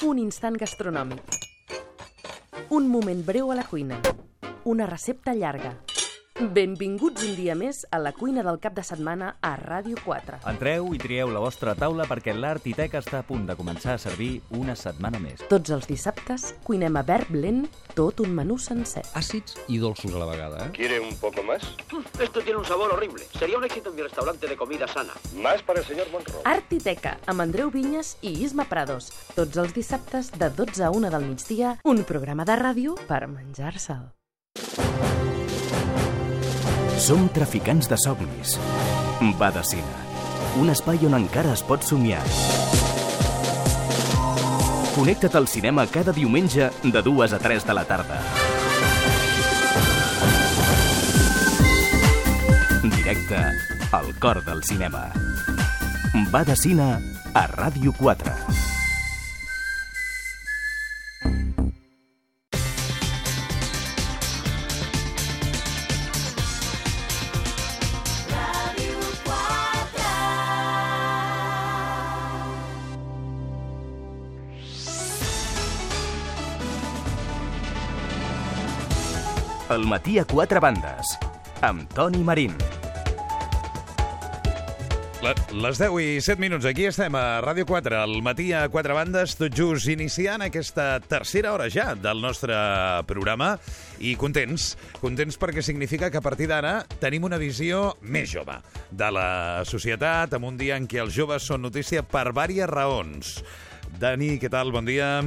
Un instant gastronòmic. Un moment breu a la cuina. Una recepta llarga. Benvinguts un dia més a la cuina del cap de setmana a Ràdio 4. Entreu i trieu la vostra taula perquè l'Art i Tec està a punt de començar a servir una setmana més. Tots els dissabtes cuinem a verb lent tot un menú sencer. àcids i dolços a la vegada, eh? ¿Quiere un poco más? Esto tiene un sabor horrible. Sería un éxito en mi restaurante de comida sana. Más para el señor Monroe. Art i Teca, amb Andreu Vinyes i Isma Prados. Tots els dissabtes de 12 a 1 del migdia, un programa de ràdio per menjar-se'l. Som traficants de somnis. Badacina. Un espai on encara es pot somiar. Connecta't al cinema cada diumenge de 2 a 3 de la tarda. Directe al cor del cinema. Badacina a Ràdio 4. El matí a quatre bandes. Amb Toni Marín. Les 10 i 7 minuts, aquí estem a Ràdio 4, al matí a quatre bandes, tot just iniciant aquesta tercera hora ja del nostre programa i contents, contents perquè significa que a partir d'ara tenim una visió més jove de la societat, en un dia en què els joves són notícia per diverses raons. Dani, què tal? Bon dia.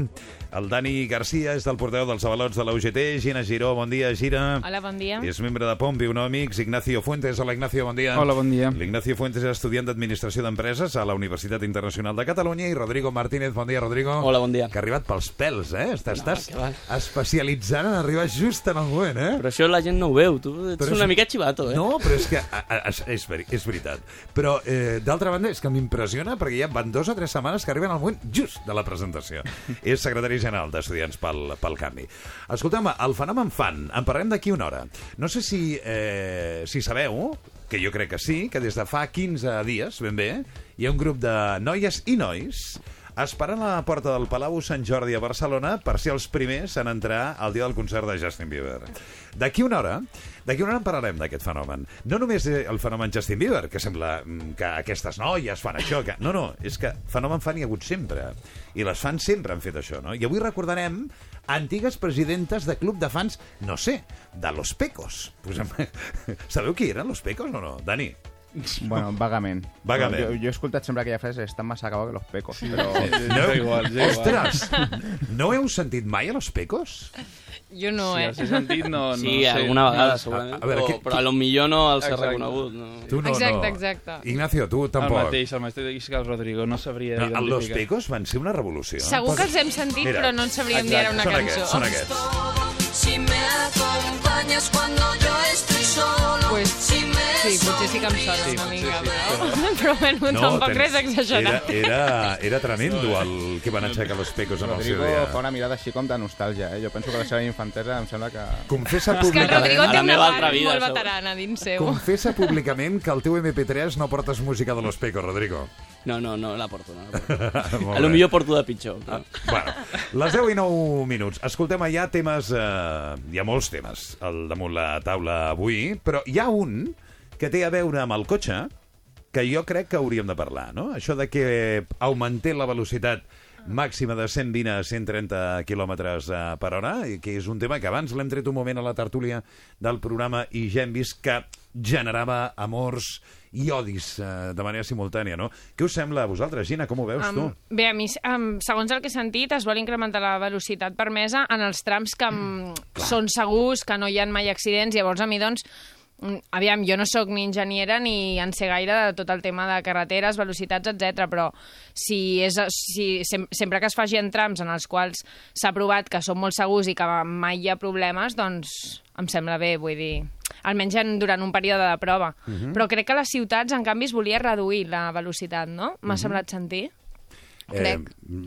El Dani Garcia és del porteu dels avalots de la UGT. Gina Giró, bon dia, Gira. Hola, bon dia. És membre de Pompi Econòmics. Ignacio Fuentes. Hola, Ignacio, bon dia. Hola, bon dia. L'Ignacio Fuentes és estudiant d'Administració d'Empreses a la Universitat Internacional de Catalunya i Rodrigo Martínez. Bon dia, Rodrigo. Hola, bon dia. Que ha arribat pels pèls, eh? Estàs, No, especialitzant en arribar just en el moment, eh? Però això la gent no ho veu, tu ets Però és- una mica xivato, eh? No, però és que a, a, és, és, veri- és veritat. Però, eh, d'altra banda, és que m'impressiona perquè ja van dues o tres setmanes que arriben al moment just de la presentació. és secretari general d'Estudiants pel, pel Canvi. Escolta'm, el fenomen fan, en parlem d'aquí una hora. No sé si, eh, si sabeu, que jo crec que sí, que des de fa 15 dies, ben bé, hi ha un grup de noies i nois esperant a la porta del Palau Sant Jordi a Barcelona per ser els primers en entrar al dia del concert de Justin Bieber. D'aquí una hora, d'aquí una hora en parlarem d'aquest fenomen. No només eh, el fenomen Justin Bieber, que sembla mm, que aquestes noies fan això, que... no, no, és que fenomen fan hi ha hagut sempre. I les fans sempre han fet això, no? I avui recordarem antigues presidentes de club de fans, no sé, de Los Pecos. Posem... Sabeu qui eren Los Pecos o no? Dani? Bueno, vagament. Vagament. Jo, jo he escoltat sempre aquella frase, estan més acabats que los pecos, però... No? igual, ja igual. Ostres! No heu sentit mai a Los Pecos? Jo no, Sí, eh? els he sentit, no... no Sí, sé. alguna vegada, A- segurament. a veure, però, què- però a lo millor no els Exacte. reconegut. No. Tu no, Exacte, no. exacte. Ignacio, tu El tampoc. mateix, el mateix que el Rodrigo, no sabria No, el Los identificar. Pecos van ser una revolució. Segur que els hem sentit, Mira, però no en sabríem dir ara una són cançó. Aquests, són aquests. Si me acompañas cuando yo estoy solo. Pues, si me Sí, potser sí que em sona Sí, una mica, sí, però... però bueno, tampoc tens- res exagerat. Era, era, era tremendo el que van aixecar Los Pecos en el seu Rodrigo dia. fa una mirada així com de nostàlgia, eh? Jo penso que la seva infantesa em sembla que... Confessa És que el Rodrigo públicament... té La una meva part altra vida, molt veterana dins seu. Confessa públicament que al teu MP3 no portes música de Los Pecos, Rodrigo. No, no, no la porto. No la porto. A lo millor porto de pitjor. Però... Bueno, les 10 i 9 minuts. Escoltem, hi ha temes... Eh, hi ha molts temes al damunt la taula avui, però hi ha un que té a veure amb el cotxe que jo crec que hauríem de parlar, no? Això de que augmentem la velocitat màxima de 120 a 130 quilòmetres eh, per hora, que és un tema que abans l'hem tret un moment a la tertúlia del programa i ja hem vist que generava amors i odis eh, de manera simultània, no? Què us sembla a vosaltres, Gina? Com ho veus, tu? Um, bé, a mi, um, segons el que he sentit, es vol incrementar la velocitat permesa en els trams que um, són segurs, que no hi ha mai accidents. Llavors, a mi, doncs, mm, aviam, jo no sóc ni enginyera ni en sé gaire de tot el tema de carreteres, velocitats, etc. però si és, si, sem sempre que es faci en trams en els quals s'ha provat que són molt segurs i que mai hi ha problemes, doncs em sembla bé, vull dir almenys en, durant un període de prova. Mhm. Però crec que les ciutats, en canvi, es volia reduir la velocitat, no? M'ha semblat sentir. Eh,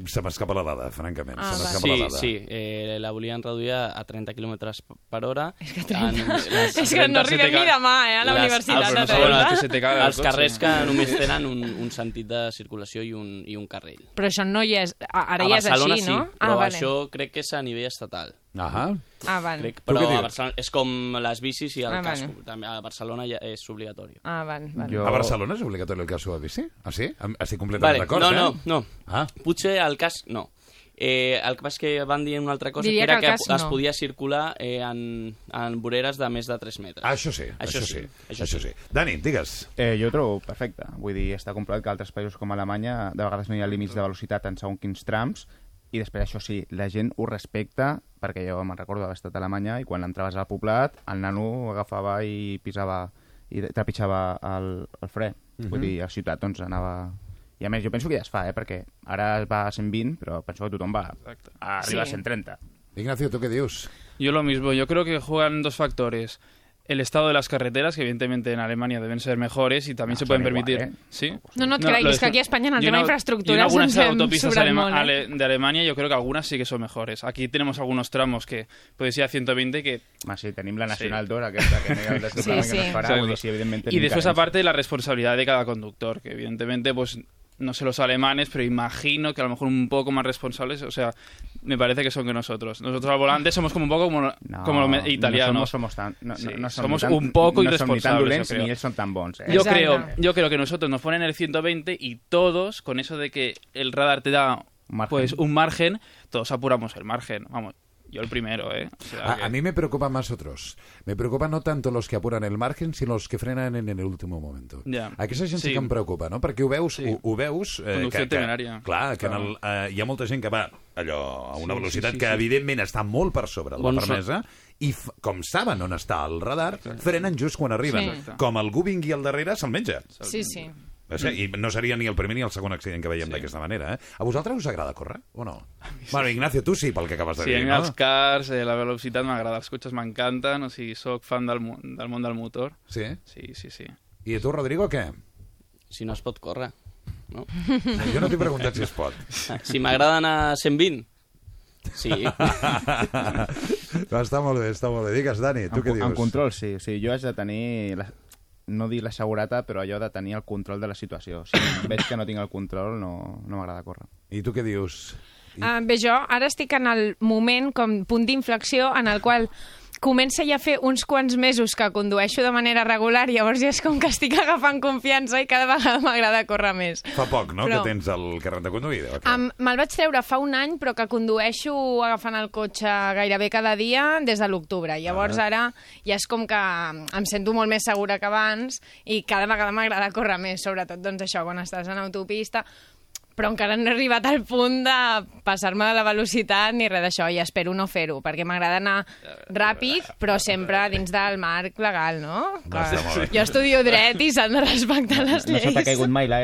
se m'escapa la dada, francament. Ah, se m'escapa Sí, la dada. sí, eh, la volien reduir a 30 km per hora. És que 30. És que no arribem ni demà, eh, a la universitat els, de els, Terrassa. que se te caga el els cotxe. carrers que només tenen un, un sentit de circulació i un, i un carril. Però això no hi és... Ara a ja és així, sí, no? però ah, vale. això crec que és a nivell estatal. Ahà. Ah, vale. Crec, però a Barcelona és com les bicis i el Ah, vale. casco. També a Barcelona ja és obligatori. Ah, vale, vale. Jo- A Barcelona és obligatori el casco de bici? Ah, sí? Estic completament Vale, d'acord, no, eh? no, no. Ah. Potser el cas no. Eh, el que passa que van dir una altra cosa, Diria que era que que, es no. podia circular eh, en, en voreres de més de 3 metres. Ah, això sí, això, Això sí. sí, Això, això sí. Dani, digues. Eh, jo ho trobo perfecte. Vull dir, està comprovat que altres països com Alemanya de vegades no hi ha límits de velocitat en segons quins trams i després això sí, la gent ho respecta perquè jo me'n recordo d'haver estat a Alemanya i quan entraves al poblat el nano agafava i pisava i trepitjava el, el fre. Vull dir, a ciutat doncs anava... I a més, jo penso que ja es fa, eh? perquè ara es va a 120, però penso que tothom va Exacte. a arribar Sí. a 130. Ignacio, ¿tú qué dius? Yo lo mismo, yo creo que juegan dos factores. El estado de las carreteras, que evidentemente en Alemania deben ser mejores y también No, se pueden son permitir. igual, ¿eh? ¿Sí? No, no et lo creguis, es- que aquí en el y tema una- infraestructura y algunas hem autopistas alema- eh? ale- de Alemania yo creo que algunas sí que son mejores. Aquí tenemos algunos tramos que puedes ir a 120 que... Home, sí, tenim la Nacional 2, aquesta, que no Sí, que no sí. es farà, Exacto. vull dir, sí, evidentment Y tenim después aparte la responsabilidad de cada conductor, que evidentemente pues no sé los alemanes, pero imagino que a lo mejor un poco más responsables, o sea, me parece que son que nosotros. Nosotros al volante somos como un poco como, No, como los italianos. No somos, somos tan, no, Sí, no, no som somos tan, un poco no som ni tan irresponsables, creo. ni ells són tan bons. Eh? Yo Exacto. creo, yo creo que nosotros nos ponen el 120 y todos, con eso de que el radar te da Margen. pues un margen, todos apuramos el margen. Vamos, yo el primero, ¿eh? O sea A, que- a mí me preocupan más otros. Me preocupan no tanto los que apuran el margen, sinó los que frenen en el último momento. Ja. Aquesta gent sí. Sí. que em preocupa, no? Perquè ho veus, Sí. ho, ho veus... eh, Conducció que, que, temerària. Clar, que en el, eh, hi ha molta gent que va allò a una Sí, velocitat sí, sí, que sí. evidentment està molt per sobre de la Bon so- permesa i f- com saben on està el radar, frenen just quan arriben. Sí. Com algú vingui al darrere, se'l menja. Sí, sí. I no seria ni el primer ni el segon accident que veiem d'aquesta manera. Eh? A vosaltres us agrada córrer o no? Bueno, Ignacio, tu sí, pel que acabes de Sí, dir, no? els cars, eh, la velocitat m'agrada, els cotxes m'encanten, o sigui, sóc fan del, del món del motor. Sí? Sí, sí, sí. I tu, Rodrigo, què? Si no es pot córrer. No? Jo no t'he preguntat si es pot. Si m'agrada anar a 120, sí. Va, està molt bé, està molt bé. Digues, Dani, tu en, què dius? En control, sí. O sigui, jo haig de tenir... La, no dir la seguretat, però allò de tenir el control de la situació. Si veig que no tinc el control, no, no m'agrada córrer. I tu què dius? Uh, bé, jo ara estic en el moment, com punt d'inflexió, en el qual comença ja a fer uns quants mesos que condueixo de manera regular, llavors ja és com que estic agafant confiança i cada vegada m'agrada córrer més. Fa poc, no?, Però- que tens el carnet de conduir. Um, Me'l vaig treure fa un any, però que condueixo agafant el cotxe gairebé cada dia des de l'octubre. Llavors Ah. ara ja és com que em sento molt més segura que abans i cada vegada m'agrada córrer més, sobretot doncs això, quan estàs en autopista però encara no he arribat al punt de passar-me de la velocitat ni res d'això, i espero no fer-ho, perquè m'agrada anar ràpid, però sempre dins del marc legal, no? Bé. jo estudio dret i s'han de respectar les No se t'ha lleis. caigut mai la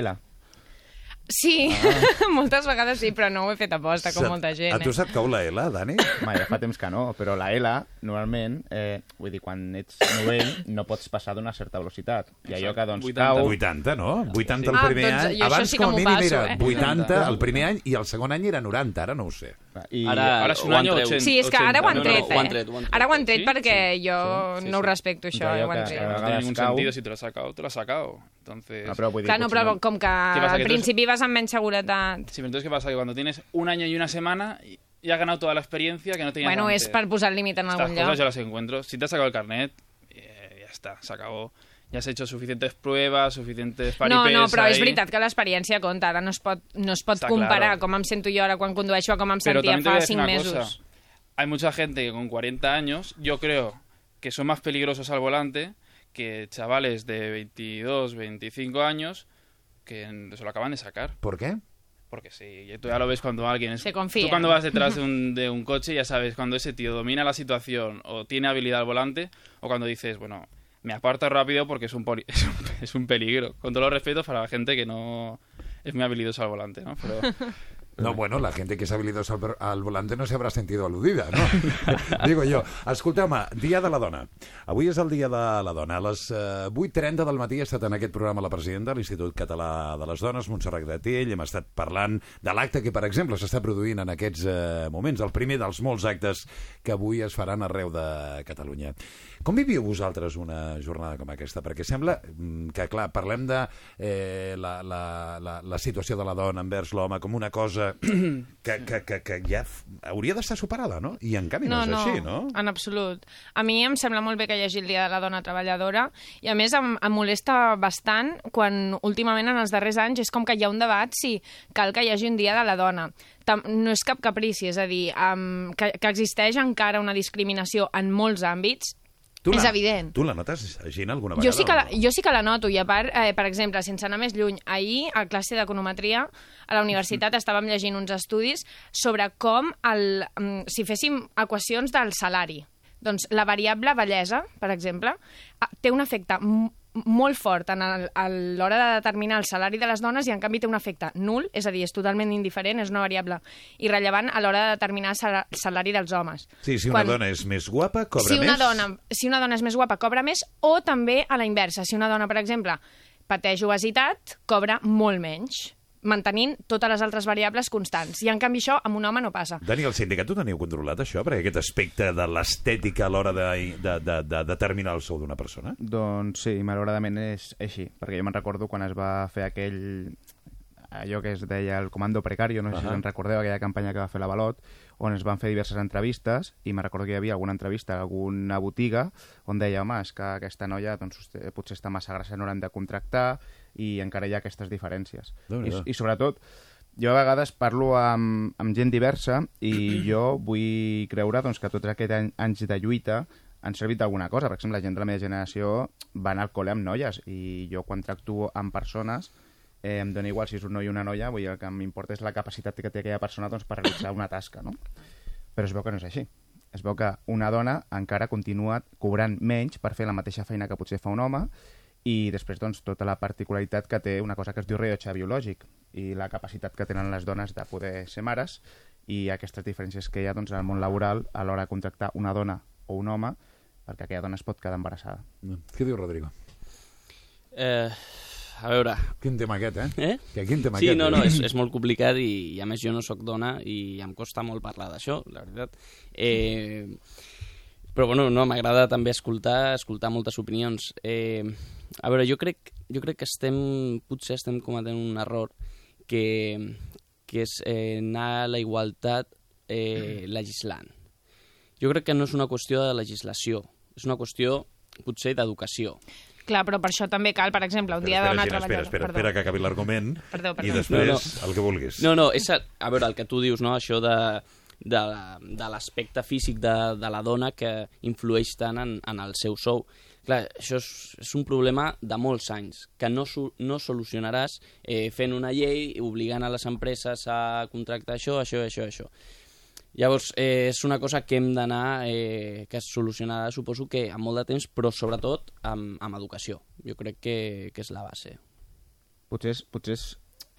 Sí, moltes vegades sí, però no ho he fet aposta, com Se't- molta gent. A tu Eh? se't cau la L, Dani? Mai, ja fa temps que no, però la L, normalment, eh, vull dir, quan ets novell, no pots passar d'una certa velocitat. I allò que, doncs, 80. cau... 80, no? 80 el Ah, primer doncs any. Abans, sí com a mínim, passo, era eh? 80 el primer any i el segon any era 90, ara no ho sé. I, Ara, Ara és un any tret. 80. Sí, és que ara ho han No, no, tret, ho han eh? tret, ho han tret. Ara ho han tret Sí? perquè jo Sí, no ho sí. respecto, això, Però eh, ho han que- tret. a No vegades tiene ningún cau. sentido, si te lo has sacado, te lo has sacado. Entonces... Ah, però vull dir, Clar, no, però com que ¿Qué pasa, al principi vas amb menys seguretat... Sí, pero entonces, ¿qué pasa? Que cuando tienes un año y una semana, y has ganado toda la experiencia que no tenías Bueno, antes. és per posar límit en Estas algun cosas lloc. yo las encuentro. Si te has sacado el carnet, eh, ya está, se Ya has hecho suficientes pruebas, suficientes No, paripés no, però és ahí. veritat que l'experiència compta. Ara no es pot, no es pot Està comparar claro. com em sento jo ara quan condueixo a com em Pero sentia también te voy a fa decir 5 una mesos. cosa. Hay mucha gente que con 40 años, yo creo que son más peligrosos al volante que chavales de 22, 25 años que se lo acaban de sacar. ¿Por qué? Porque sí, tú ya lo ves cuando alguien... Se confía. Tú cuando vas detrás de un, de un coche ya sabes cuando ese tío domina la situación o tiene habilidad al volante o cuando dices, bueno, me aparto rápido porque es un, poli- es un, es un peligro. Con todos los respetos para la gente que no es muy habilidosa al volante, ¿no? Pero, No, bueno, la gente que es habilidosa al, al volante no se habrá sentido aludida, no? Digo jo. Escolteu-me, Dia de la Dona. Avui és el Dia de la Dona. A les eh, 8.30 del matí ha estat en aquest programa la presidenta de l'Institut Català de les Dones, Montserrat Gratell. Hem estat parlant de l'acte que, per exemple, s'està produint en aquests eh, moments, el primer dels molts actes que avui es faran arreu de Catalunya. Com viviu vosaltres una jornada com aquesta? Perquè sembla mm, que, clar, parlem de eh, la, la, la, la situació de la dona envers l'home com una cosa que, que, que, que ja hauria d'estar superada, no? I en canvi no, és així, no? en absolut. A mi em sembla molt bé que hi hagi el Dia de la Dona Treballadora i, a més, em, em molesta bastant quan últimament, en els darrers anys, és com que hi ha un debat si cal que hi hagi un Dia de la Dona. Tam no és cap caprici, és a dir, um, que, que existeix encara una discriminació en molts àmbits, és la- evident. Tu la notes, Gina, alguna vegada? Jo sí, que la, jo sí que la noto, i a part, eh, per exemple, sense anar més lluny, ahir a classe d'econometria a la universitat estàvem llegint uns estudis sobre com, el, mm, si féssim equacions del salari, doncs la variable bellesa, per exemple, té un efecte molt fort en el- a l'hora de determinar el salari de les dones i en canvi té un efecte nul, és a dir, és totalment indiferent, és una variable irrellevant a l'hora de determinar el sala- el salari dels homes. Sí, si una Quan- dona és més guapa, cobra si una més. Dona, si una dona és més guapa, cobra més, o també a la inversa. Si una dona, per exemple, pateix obesitat, cobra molt menys, mantenint totes les altres variables constants. I, en canvi, això amb un home no passa. Dani, el sindicat ho teniu controlat, això? Perquè aquest aspecte de l'estètica a l'hora de, de, de, de determinar el sou d'una persona? Doncs sí, malauradament és així, perquè jo me'n recordo quan es va fer aquell allò que es deia el comando precario, no sé si Ahà. se'n recordeu, aquella campanya que va fer la Balot, on es van fer diverses entrevistes, i me'n recordo que hi havia alguna entrevista a alguna botiga on deia, home, és que aquesta noia doncs, potser està massa grassa, no l'hem de contractar, i encara hi ha aquestes diferències. I. I sobretot, jo a vegades parlo amb, amb gent diversa i jo vull creure doncs, que tots aquests any, anys de lluita han servit d'alguna cosa. Per exemple, la gent de la meva generació va anar al col·le amb noies i jo quan tracto amb persones eh, em dona igual si és un noi o una noia, vull dir, el que m'importa és la capacitat que té aquella persona doncs, per realitzar una tasca, no? Però es veu que no és així. Es veu que una dona encara continua cobrant menys per fer la mateixa feina que potser fa un home i després doncs, tota la particularitat que té una cosa que es diu rellotge biològic i la capacitat que tenen les dones de poder ser mares i aquestes diferències que hi ha doncs, al món laboral a l'hora de contractar una dona o un home perquè aquella dona es pot quedar embarassada. Què diu Rodrigo? Eh, a veure... Quin tema aquest, eh? Eh? Que quin tema sí, aquest, no, eh? no, és, és molt complicat i, i a més jo no sóc dona i em costa molt parlar d'això, la veritat. Eh, però bueno, no, m'agrada també escoltar, escoltar moltes opinions. Eh, a veure, jo crec, jo crec que estem, potser estem cometent un error que, que és eh, anar a la igualtat eh, legislant. Jo crec que no és una qüestió de legislació, és una qüestió potser d'educació. Clar, però per això també cal, per exemple, un Però dia espera, dona Gina, espera, espera, Perdó. espera que acabi l'argument Perdó, perdó. i després No, no. el que vulguis. No, no, és, a, a veure, el que tu dius, no? això de, de, de l'aspecte físic de, de la dona que influeix tant en, en el seu sou. Clar, això és, és un problema de molts anys, que no, no solucionaràs eh, fent una llei obligant a les empreses a contractar això, això, això, això. Llavors, eh, és una cosa que hem d'anar, eh, que es solucionarà, suposo que amb molt de temps, però sobretot amb, amb educació. Jo crec que, que és la base. Potser, potser és,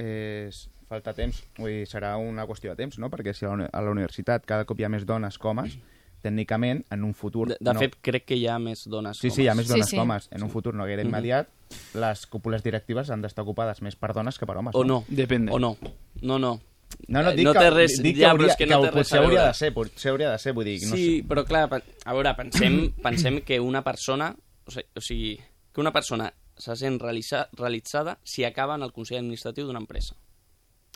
és falta temps, vull dir, serà una qüestió de temps, no? Perquè si a la, universitat cada cop hi ha més dones que homes, tècnicament, en un futur... De, de no... fet, crec que hi ha més dones Sí, que sí, hi ha més dones que homes. En un futur no gaire Mhm. immediat, les cúpules directives han d'estar ocupades més per dones que per homes. O no, Depende. o no. No, no. No, no, dic no que, té res, dic ja, que, hauria, que que, no té res potser a hauria de ser, potser hauria de ser, vull dir, no sí, sé. però clar, a veure, pensem, pensem que una persona, o sigui, o sigui que una persona se sent realitza, realitzada si acaba en el Consell Administratiu d'una empresa.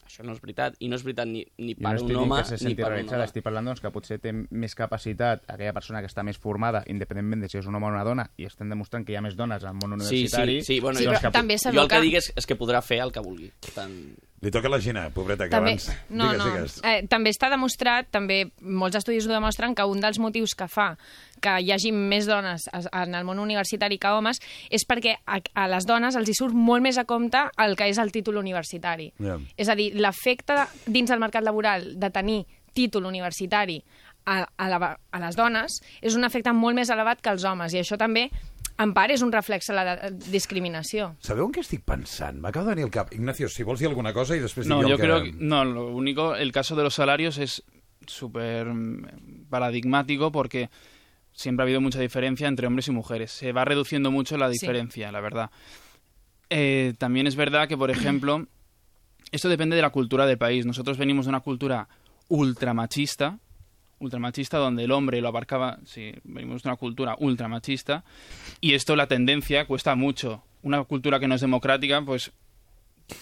Això no és veritat, i no és veritat ni, ni per no un home que se ni per realitzada, dona. estic parlant doncs, que potser té més capacitat aquella persona que està més formada, independentment de si és un home o una dona, i estem demostrant que hi ha més dones al món Sí, universitari. sí, sí, bueno, Sí, jo, però també jo el s'educa- que dic és, és que podrà fer el que vulgui. Tant... Li toca la Gina, pobreta, que També, abans... no, digues, no. digues. Eh, també està demostrat, també molts estudis ho demostren, que un dels motius que fa que hi hagi més dones en el món universitari que homes és perquè a, a les dones els hi surt molt més a compte el que és el títol universitari. Ja. És a dir, l'efecte dins del mercat laboral de tenir títol universitari a, a, la, a les dones és un efecte molt més elevat que els homes i això també en part és un reflex de la discriminació. Sabeu en què estic pensant? M'acaba de venir al cap. Ignacio, si vols dir alguna cosa i després No, yo el que... creo que no, lo único, el caso de los salarios es súper paradigmático porque siempre ha habido mucha diferencia entre hombres y mujeres. Se va reduciendo mucho la Sí. diferencia, la verdad. Eh, también es verdad que, por ejemplo, esto depende de la cultura del país. Nosotros venimos de una cultura ultramachista, ultramachista donde el hombre lo abarcaba, sí, venimos de una cultura ultramachista y esto la tendencia cuesta mucho. Una cultura que no es democrática, pues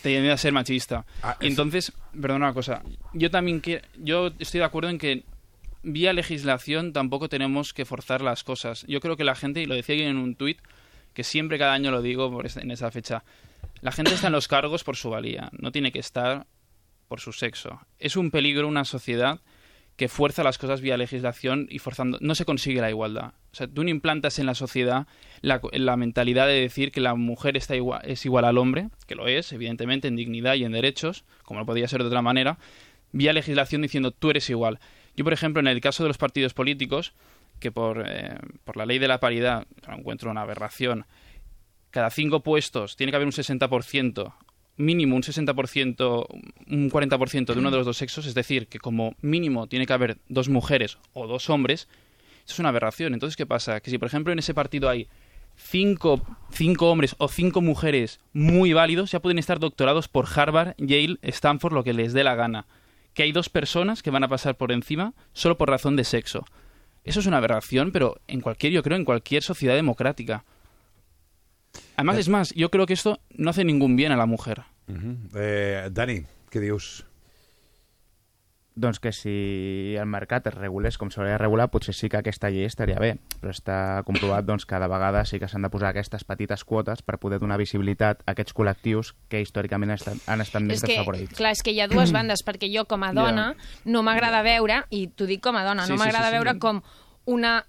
tiende a ser machista. Ah, y entonces, perdona una cosa, yo también que, yo estoy de acuerdo en que vía legislación tampoco tenemos que forzar las cosas. Yo creo que la gente, y lo decía yo en un tuit, que siempre cada año lo digo por en esa fecha, la gente está en los cargos por su valía, no tiene que estar por su sexo. Es un peligro una sociedad que fuerza las cosas vía legislación y forzando no se consigue la igualdad. O sea, tú no implantas en la sociedad la, la mentalidad de decir que la mujer está igual, es igual al hombre, que lo es, evidentemente, en dignidad y en derechos, como no podía ser de otra manera, vía legislación diciendo tú eres igual. Yo, por ejemplo, en el caso de los partidos políticos, que por, eh, por la ley de la paridad encuentro una aberración, cada cinco puestos tiene que haber un 60%, mínimo un 60%, un 40% de uno de los dos sexos, es decir, que como mínimo tiene que haber dos mujeres o dos hombres, eso es una aberración. Entonces, ¿qué pasa? Que si, por ejemplo, en ese partido hay cinco, cinco hombres o cinco mujeres muy válidos, ya pueden estar doctorados por Harvard, Yale, Stanford, lo que les dé la gana. Que hay dos personas que van a pasar por encima solo por razón de sexo. Eso es una aberración, pero en cualquier, yo creo, en cualquier sociedad democrática. Además, es más, yo creo que esto no hace ningún bien a la mujer. Mhm. eh, Dani, què dius? Doncs que si el mercat es regulés com s'hauria de regular, potser sí que aquesta llei estaria bé, però està comprovat doncs, que de vegades sí que s'han de posar aquestes petites quotes per poder donar visibilitat a aquests col·lectius que històricament han estat, han estat més És que, desafavorits. clar, és que hi ha dues bandes, perquè jo com a dona no m'agrada veure, i t'ho dic com a dona, Sí, no sí, m'agrada sí, sí, veure no. com una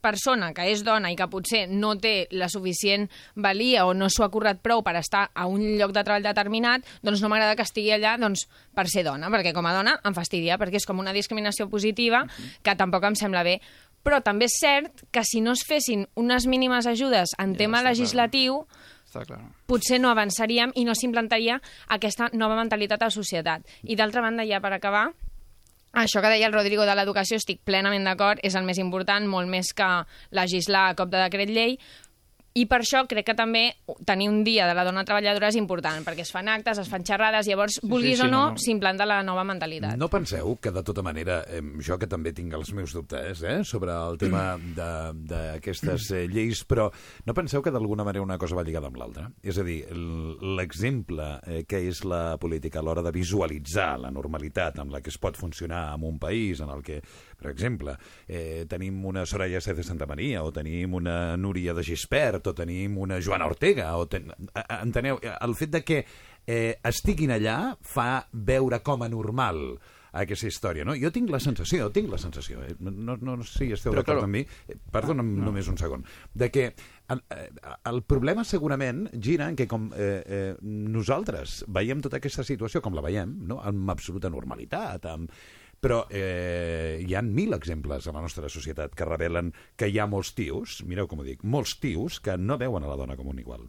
persona que és dona i que potser no té la suficient valia o no s'ho ha currat prou per estar a un lloc de treball determinat, doncs no m'agrada que estigui allà doncs, per ser dona, perquè com a dona em fastidia, perquè és com una discriminació positiva que tampoc em sembla bé. Però també és cert que si no es fessin unes mínimes ajudes en Ja, tema està clar. legislatiu, Está claro. potser no avançaríem i no s'implantaria aquesta nova mentalitat a la societat. I d'altra banda, ja per acabar, això que deia el Rodrigo de l'educació, estic plenament d'acord, és el més important, molt més que legislar a cop de decret llei, i per això crec que també tenir un dia de la dona treballadora és important, perquè es fan actes, es fan xerrades, llavors, vulguis sí, o no, no, no. s'implanta la nova mentalitat. No penseu que, de tota manera, eh, jo que també tinc els meus dubtes eh, sobre el tema de- d'aquestes eh, lleis, però no penseu que d'alguna manera una cosa va lligada amb l'altra? És a dir, l'exemple eh, que és la política a l'hora de visualitzar la normalitat amb la que es pot funcionar en un país en el que, per exemple, eh, tenim una Soraya Sáez de Santa Maria o tenim una Núria de Gispert o tenim una Joana Ortega o ten... enteneu, el fet de que eh, estiguin allà fa veure com a normal aquesta història, no? Jo tinc la sensació, tinc la sensació, eh? no, no, no sé si esteu d'acord claro. amb mi, eh, perdona'm no. només un segon, de que el, eh, el problema segurament gira en que com eh, eh, nosaltres veiem tota aquesta situació com la veiem, no? amb absoluta normalitat, amb... però eh, hi han mil exemples a la nostra societat que revelen que hi ha molts tios, mireu com ho dic, molts tios que no veuen a la dona com un igual,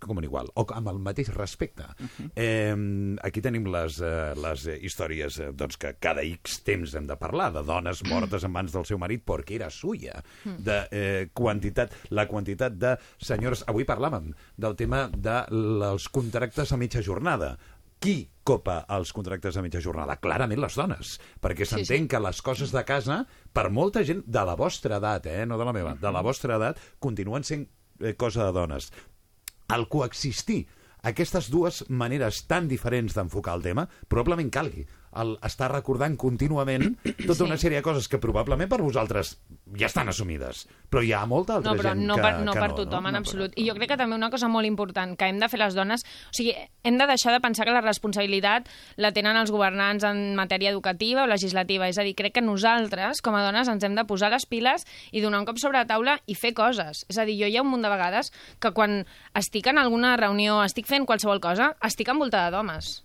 com un igual, o amb el mateix respecte. Uh -huh. eh, aquí tenim les, eh, les històries eh, doncs, que cada X temps hem de parlar, de dones mortes en mans del seu marit perquè era suya, de eh, quantitat, la quantitat de senyors... Avui parlàvem del tema dels contractes a mitja jornada. Qui copa els contractes a mitja jornada? Clarament les dones, perquè s'entén sí. que les coses de casa, per molta gent de la vostra edat, eh, no de la meva, de la vostra edat, continuen sent eh, cosa de dones. El coexistir aquestes dues maneres tan diferents d'enfocar el tema probablement calgui el estar recordant contínuament tota Sí. una sèrie de coses que probablement per vosaltres ja estan assumides, però hi ha molta altra No, però gent no que, per, no que per no, tothom, no? en No, absolut. I jo crec que també una cosa molt important que hem de fer les dones... O sigui, hem de deixar de pensar que la responsabilitat la tenen els governants en matèria educativa o legislativa. És a dir, crec que nosaltres, com a dones, ens hem de posar les piles i donar un cop sobre la taula i fer coses. És a dir, jo hi ha un munt de vegades que quan estic en alguna reunió, estic fent qualsevol cosa, estic envoltada d'homes.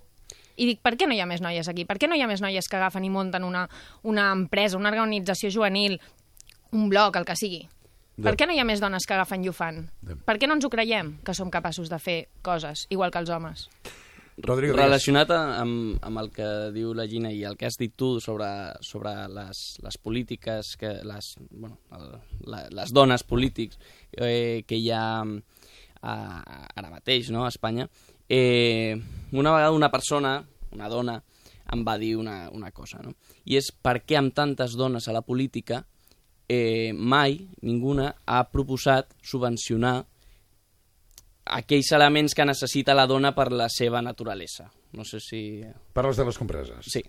I dic, per què no hi ha més noies aquí? Per què no hi ha més noies que agafen i munten una, una empresa, una organització juvenil, un blog, el que sigui? Per què no hi ha més dones que agafen i ho fan? Per què no ens ho creiem, que som capaços de fer coses, igual que els homes? Rodrigo, Relacionat amb, amb el que diu la Gina i el que has dit tu sobre, sobre les, les polítiques, que les, bueno, el, la, les dones polítics eh, que hi ha a, ara mateix no, a Espanya, eh, una vegada una persona, una dona, em va dir una, una cosa, no? i és per què amb tantes dones a la política eh, mai ninguna ha proposat subvencionar aquells elements que necessita la dona per la seva naturalesa. No sé si... Parles de les compreses? Sí.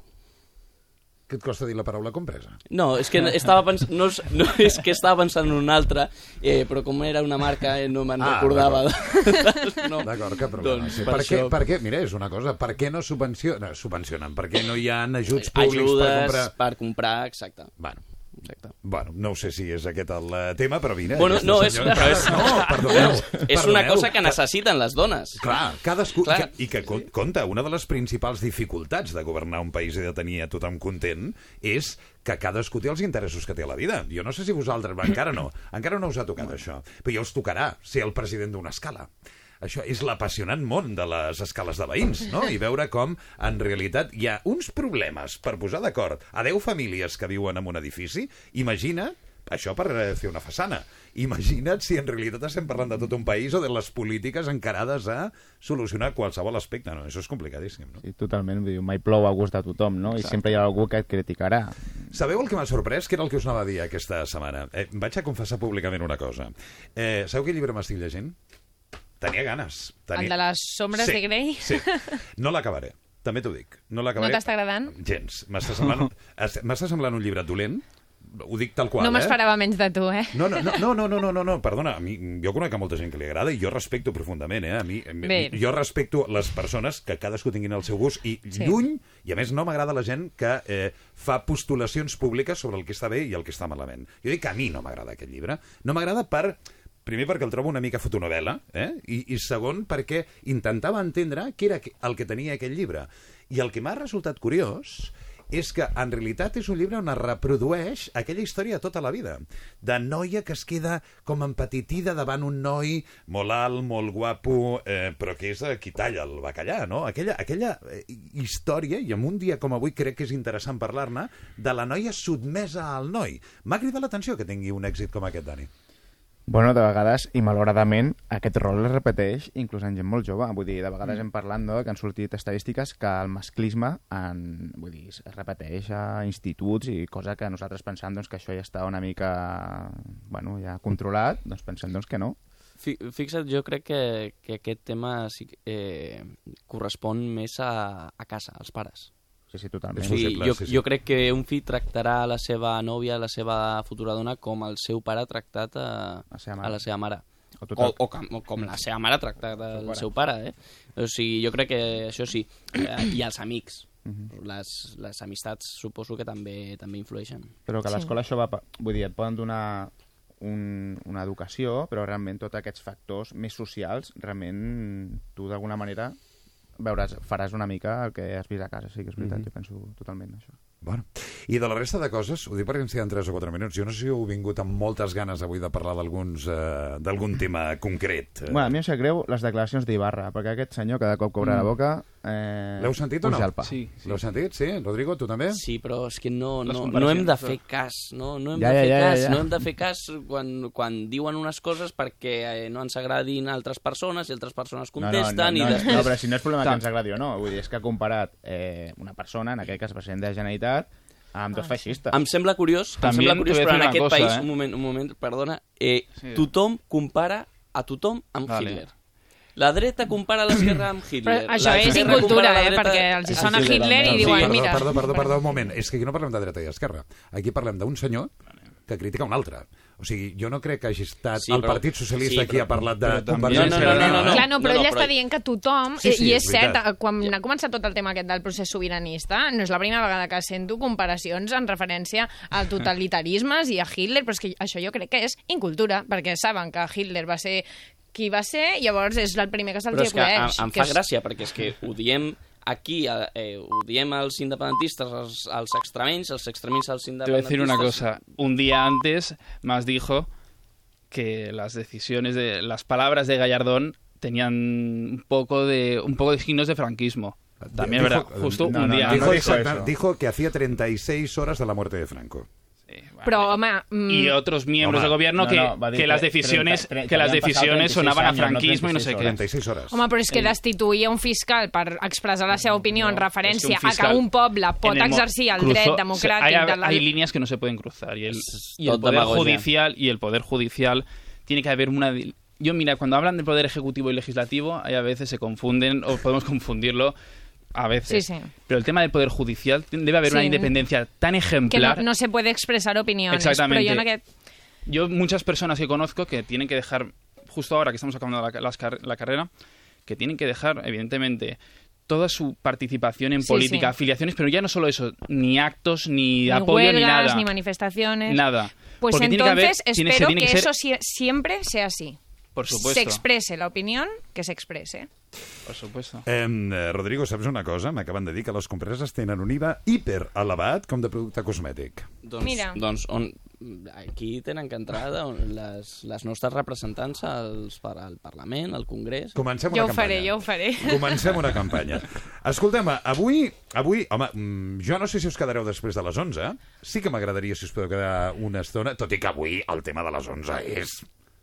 Què et costa dir la paraula compresa? No, és que estava pensant, no, no, és que estava pensant en una altra, eh, però com era una marca eh, no me'n Ah, recordava. No. D'acord, cap problema. Doncs sí. per per, què, això- per què, mira, és una cosa, per què no subvencionen, subvencionen? Per què no hi ha ajuts públics Ajudes per comprar... per comprar, exacte. Bueno, Exacte. Bueno, no ho sé si és aquest el eh, tema, però mira... Bueno, no, és, senyora però és, No, perdoneu. és una perdoneu. cosa que necessiten les dones. Clar, cadascú... Clar. Que, I que, co- compte, una de les principals dificultats de governar un país i de tenir a tothom content és que cadascú té els interessos que té a la vida. Jo no sé si vosaltres... Encara no. Encara no us ha tocat això. Però ja us tocarà ser el president d'una escala. Això és l'apassionant món de les escales de veïns, no? I veure com, en realitat, hi ha uns problemes per posar d'acord a 10 famílies que viuen en un edifici. Imagina això per eh, fer una façana. Imagina't si en realitat estem parlant de tot un país o de les polítiques encarades a solucionar qualsevol aspecte. No, això és complicadíssim, no? Sí, totalment, vull dir, mai plou a gust de tothom, no? I Exacte. sempre hi ha algú que et criticarà. Sabeu el que m'ha sorprès? Que era el que us anava a dir aquesta setmana. Eh, vaig a confessar públicament una cosa. Eh, sabeu quin llibre m'estic llegint? Tenia ganes. Tenia... El de les sombres sí, de Grey? Sí. No l'acabaré. També t'ho dic. No, l'acabaré. no t'està agradant? Gens. M'està semblant, m'està semblant un llibre dolent, ho dic tal qual, No m'esperava eh? menys de tu, eh? No, no, no, no, no, no, no, no, perdona, a mi, jo conec a molta gent que li agrada i jo respecto profundament, eh? A mi, Bé. jo respecto les persones que cadascú tinguin el seu gust i sí. lluny, i a més no m'agrada la gent que eh, fa postulacions públiques sobre el que està bé i el que està malament. Jo dic que a mi no m'agrada aquest llibre. No m'agrada per primer perquè el trobo una mica fotonovela, eh? I, i segon perquè intentava entendre què era el que tenia aquest llibre. I el que m'ha resultat curiós és que en realitat és un llibre on es reprodueix aquella història de tota la vida, de noia que es queda com empatitida davant un noi molt alt, molt guapo, eh, però que és qui talla el bacallà, no? Aquella, aquella eh, història, i en un dia com avui crec que és interessant parlar-ne, de la noia sotmesa al noi. M'ha cridat l'atenció que tingui un èxit com aquest, Dani. Bueno, de vegades, i malauradament, aquest rol es repeteix inclús en gent molt jove. Vull dir, de vegades hem parlat no, que han sortit estadístiques que el masclisme en, vull dir, es repeteix a instituts i cosa que nosaltres pensam doncs, que això ja està una mica bueno, ja controlat, doncs pensem doncs, que no. Fi- Fixa't, jo crec que, que aquest tema sí, eh, correspon més a, a casa, als pares. Sí, sí, totalment. sigui, possible, jo, sí, sí. jo crec que un fill tractarà la seva nòvia, la seva futura dona, com el seu pare ha tractat a, La seva mare. a la seva mare. O tot O, el- o, com, o com la seva mare ha tractat el pare. seu pare, eh? O sigui, jo crec que això sí. Eh, I els amics. Mhm. les, les amistats suposo que també també influeixen. Però que a Sí. l'escola això va... Vull dir, et poden donar un, una educació, però realment tots aquests factors més socials, realment tu d'alguna manera veuràs, faràs una mica el que has vist a casa, sí que és veritat, Mhm. jo penso totalment això. Bueno. I de la resta de coses, ho dic perquè ens queden 3 o 4 minuts, jo no sé si heu vingut amb moltes ganes avui de parlar d'alguns eh, d'algun tema concret. Bueno, a mi em sap greu les declaracions d'Ibarra, perquè aquest senyor cada cop que obre la boca... Eh, L'heu sentit o no? puja el pa. Sí, L'heu sentit? Sí? Rodrigo, tu també? Sí, però és que no, no, no hem de fer cas, no, no hem Ja, de ja, fer ja, ja, cas, ja. no hem de fer cas quan, quan diuen unes coses perquè eh, no ens agradin altres persones i altres persones contesten no, no, i no, després... no, però si no és problema que ens agradi o no, vull dir, és que ha comparat eh, una persona, en aquest cas president de la Generalitat, amb Ah, dos feixistes. Em sembla curiós, em També sembla te curiós però en aquest cosa, país, eh? un moment, un moment, perdona, eh, Sí. tothom compara a tothom amb Vale. Hitler. La dreta compara l'esquerra amb Hitler. Però això és incultura, eh? dreta- Perquè els hi Ah, sona sí, Hitler i sí. diuen, perdó, mira... perdó, perdó, perdó, un moment. És que aquí no parlem de dreta i esquerra. Aquí parlem d'un senyor que critica un altre. O sigui, jo no crec que hagi estat Sí, el però- Partit Socialista sí, qui però- ha parlat de Convergència No, no, no, no, no? Clar, no, però No, ell no, està però- dient que tothom... Sí, sí, I és és cert, veritat. quan ha començat tot el tema aquest del procés sobiranista, no és la primera vegada que sento comparacions en referència a totalitarismes i a Hitler, però és que això jo crec que és incultura, perquè saben que Hitler va ser qui va ser, llavors és el primer que se'ls Però és que em, em fa gràcia, perquè és que ho diem aquí, eh, ho diem als independentistes, als, als extremenys, als extremenys als Te voy a decir una cosa. Un día antes más dijo que las decisiones de las palabras de Gallardón tenían un poco de un poco de signos de franquismo. También, Dijo- ¿verdad? Justo no, un no, día no, dijo, no antes. dijo eso. dijo que hacía 36 horas de la muerte de Franco. Però, home... mm, y otros miembros Home, del gobierno no, que, no, va a decir que las decisiones 30, que las decisiones 36 sonaban a años, no franquismo y no sé 36 qué. 36 horas. Home, però és que destituir un fiscal per expressar la seva opinió en referència és que un a que fiscal un poble pot el exercir el cruzó- dret democràtic hay, de la... hay líneas que no se pueden cruzar y el, Es y el poder demagogia. judicial y el poder judicial tiene que haber una yo mira cuando hablan del poder ejecutivo y legislativo hay a veces se confunden o podemos confundirlo a veces Sí, sí. pero el tema del poder judicial debe haber una independencia tan que no, ejemplar no se puede expressar opiniones. Exactamente. Yo muchas personas que conozco que tienen que dejar, justo ahora que estamos acabando la, carrera, que tienen que dejar, evidentemente, toda su participación en Sí, política, sí. afiliaciones, pero ya no solo eso, ni actos, ni, Ni apoyo, huelgas, ni nada. ni manifestaciones. Nada. Pues Porque tiene que haber- entonces tiene- espero tiene que, que ser- eso sie- siempre sea así. Por supuesto. Se exprese la opinión, que se exprese. Por supuesto. Eh, Rodrigo, saps una cosa? M'acaben de dir que les compreses tenen un IVA hiperelevat com de producte cosmètic. Doncs, Mira. doncs on, aquí tenen que entrar les, les nostres representants als, per, al Parlament, al Congrés... Comencem Jo una ho faré, campanya. jo ho faré. Comencem una campanya. Escoltem, avui, avui home, mm, jo no sé si us quedareu després de les 11. Sí que m'agradaria si us podeu quedar una estona, tot i que avui el tema de les 11 és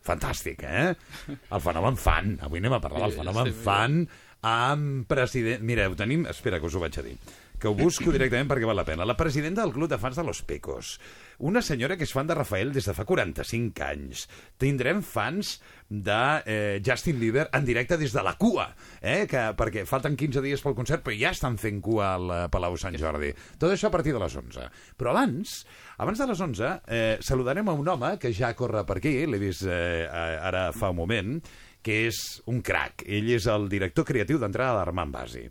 fantàstic, eh? El fenomen fan. Avui anem a parlar del fenomen fan amb president... Mireu, tenim... Espera, que us ho vaig a dir que ho busco directament perquè val la pena. La presidenta del Club de Fans de Los Pecos. Una senyora que és fan de Rafael des de fa 45 anys. Tindrem fans de eh, Justin Bieber en directe des de la cua, eh? que, perquè falten 15 dies pel concert, però ja estan fent cua al eh, Palau Sant Jordi. Tot això a partir de les 11. Però abans, abans de les 11, eh, saludarem a un home que ja corre per aquí, l'he vist eh, ara fa un moment, que és un crac. Ell és el director creatiu d'entrada d'Armand Basi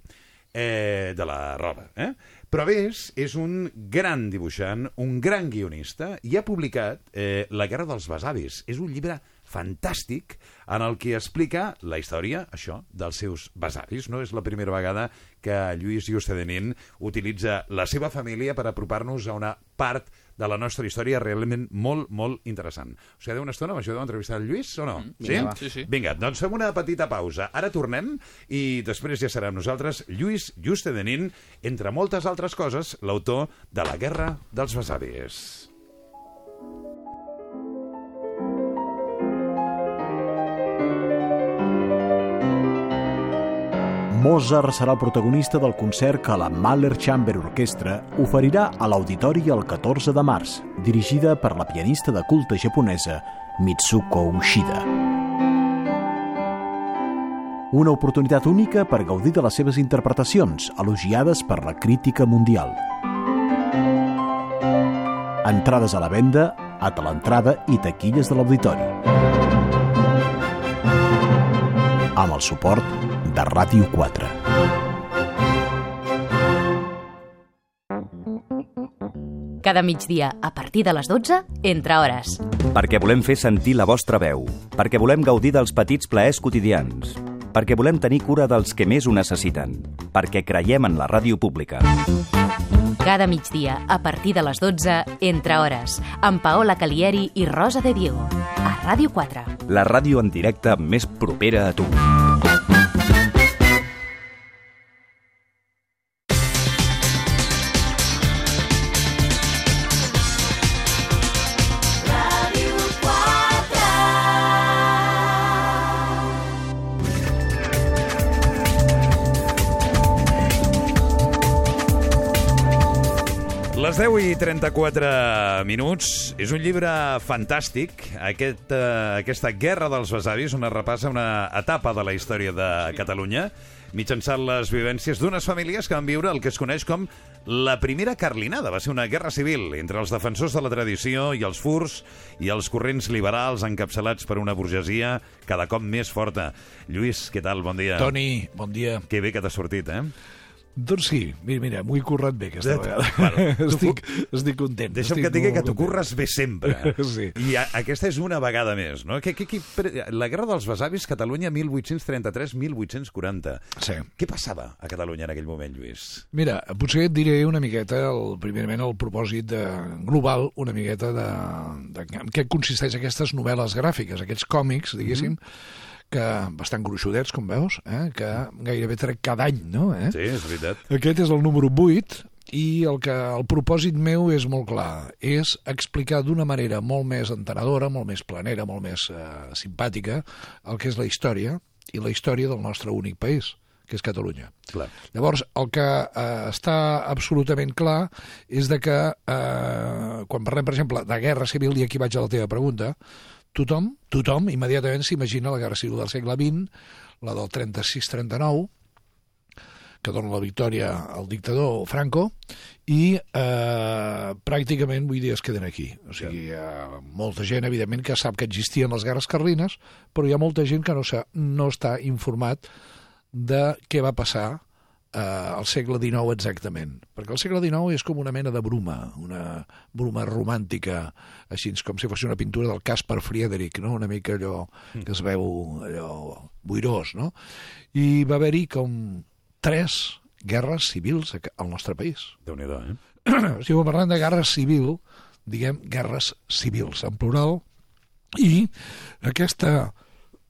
eh, de la roba. Eh? Però a més, és un gran dibuixant, un gran guionista, i ha publicat eh, La guerra dels besavis. És un llibre fantàstic en el que explica la història, això, dels seus besavis. No és la primera vegada que Lluís Justedenin utilitza la seva família per apropar-nos a una part de la nostra història realment molt, molt interessant. Us quedeu una estona? M'ajudeu a entrevistar el Lluís o no? vinga, va. Sí, sí. Vinga, doncs fem una petita pausa. Ara tornem i després ja serà amb nosaltres Lluís Justedenin, entre moltes altres coses, l'autor de La guerra dels besavis. Mozart serà el protagonista del concert que la Mahler Chamber Orchestra oferirà a l'Auditori el 14 de març, dirigida per la pianista de culte japonesa Mitsuko Ushida. Una oportunitat única per gaudir de les seves interpretacions, elogiades per la crítica mundial. Entrades a la venda, a l'entrada i taquilles de l'auditori. Amb el suport de Ràdio 4. Cada migdia, a partir de les 12, entre hores. Perquè volem fer sentir la vostra veu. Perquè volem gaudir dels petits plaers quotidians. Perquè volem tenir cura dels que més ho necessiten. Perquè creiem en la ràdio pública. Cada migdia, a partir de les 12, entre hores, amb Paola Calieri i Rosa de Diego. A Ràdio 4. La ràdio en directe més propera a tu. 10 i 34 minuts. És un llibre fantàstic, aquest, uh, aquesta Guerra dels Besavis, on es repassa una etapa de la història de Catalunya, mitjançant les vivències d'unes famílies que van viure el que es coneix com la primera carlinada. Va ser una guerra civil entre els defensors de la tradició i els furs i els corrents liberals encapçalats per una burgesia cada cop més forta. Lluís, què tal? Bon dia. Toni, bon dia. Que bé que t'ha sortit, eh? Doncs sí, mira, mira m'ho he currat bé aquesta De- vegada. Bueno, tu- estic, estic content. Deixa'm estic que digui que t'ho curres bé sempre. Sí. I a, aquesta és una vegada més, no? Que, que, que, la Guerra dels Besavis, Catalunya 1833-1840. Sí. Què passava a Catalunya en aquell moment, Lluís? Mira, potser et diré una miqueta, el, primerament, el propòsit de, global, una miqueta de, de en què consisteix aquestes novel·les gràfiques, aquests còmics, diguéssim, Mhm. Que bastant gruixudets, com veus, eh? que gairebé trec cada any, no? Eh? Sí, és veritat. Aquest és el número 8 i el, que, el propòsit meu és molt clar, és explicar d'una manera molt més entenedora, molt més planera, molt més eh, simpàtica el que és la història i la història del nostre únic país, que és Catalunya. Clar. Llavors, el que eh, està absolutament clar és de que eh, quan parlem, per exemple, de guerra civil, i aquí vaig a la teva pregunta, tothom, tothom immediatament s'imagina la guerra civil del segle XX, la del 36-39, que dona la victòria al dictador Franco, i eh, pràcticament, vull dir, es queden aquí. O sigui, hi ha molta gent, evidentment, que sap que existien les guerres carlines, però hi ha molta gent que no, no està informat de què va passar eh, al segle XIX exactament. Perquè el segle XIX és com una mena de bruma, una bruma romàntica, així com si fos una pintura del Caspar Friedrich, no? una mica allò que es veu allò boirós, no? I va haver-hi com tres guerres civils al nostre país. Déu-n'hi-do, eh? si ho parlant de guerra civil, diguem guerres civils en plural, i aquesta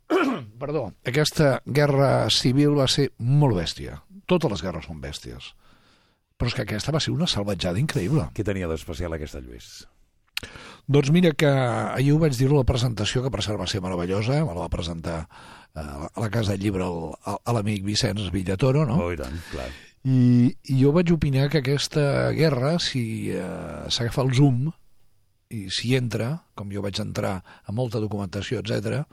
perdó, aquesta guerra civil va ser molt bèstia. Totes les guerres són bèsties. Però és que aquesta va ser una salvatjada increïble. Què tenia d'especial aquesta, Lluís? Doncs mira que ahir ho vaig dir a la presentació, que per cert va ser meravellosa, me la va presentar eh, a la Casa del Llibre a l'amic Vicenç Villatoro, no? Oh, i tant, clar. I, i jo vaig opinar que aquesta guerra, si eh, s'agafa el zoom i s'hi entra, com jo vaig entrar a molta documentació, etc,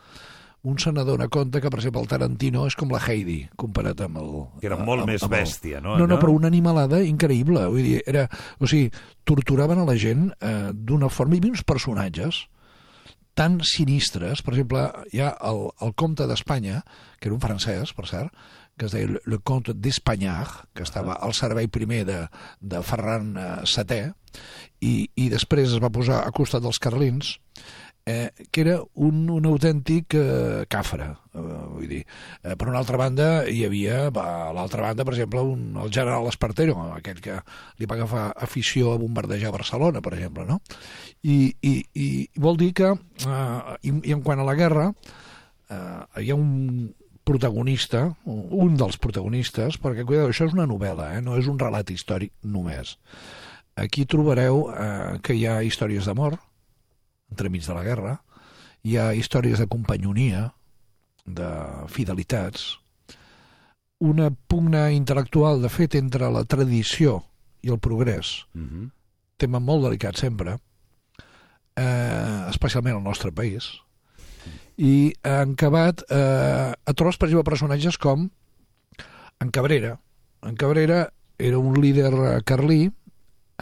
un se n'adona compte que, per exemple, el Tarantino és com la Heidi, comparat amb el... Que era molt amb- més amb el- bèstia, no? No, no, però una animalada increïble. Vull dir, era... O sigui, torturaven a la gent eh, d'una forma... Hi havia uns personatges tan sinistres. Per exemple, hi ha el, el comte d'Espanya, que era un francès, per cert, que es deia Le, comte d'Espagnard, que estava al servei primer de, de Ferran eh, VII, i, i després es va posar a costat dels carlins, eh, que era un, un autèntic eh, cafre, eh, vull dir. Eh, per una altra banda, hi havia, a l'altra banda, per exemple, un, el general Espartero, aquell que li va agafar afició a bombardejar Barcelona, per exemple, no? I, i, i vol dir que, eh, i, i en quant a la guerra, eh, hi ha un protagonista, un dels protagonistes, perquè, cuidado, això és una novel·la, eh? no és un relat històric només. Aquí trobareu eh, que hi ha històries d'amor, entremig de la guerra, hi ha històries de companyonia, de fidelitats, una pugna intel·lectual, de fet, entre la tradició i el progrés, Mhm. tema molt delicat sempre, eh, especialment al nostre país, i han acabat eh, a tros, per exemple, personatges com en Cabrera. En Cabrera era un líder eh, carlí,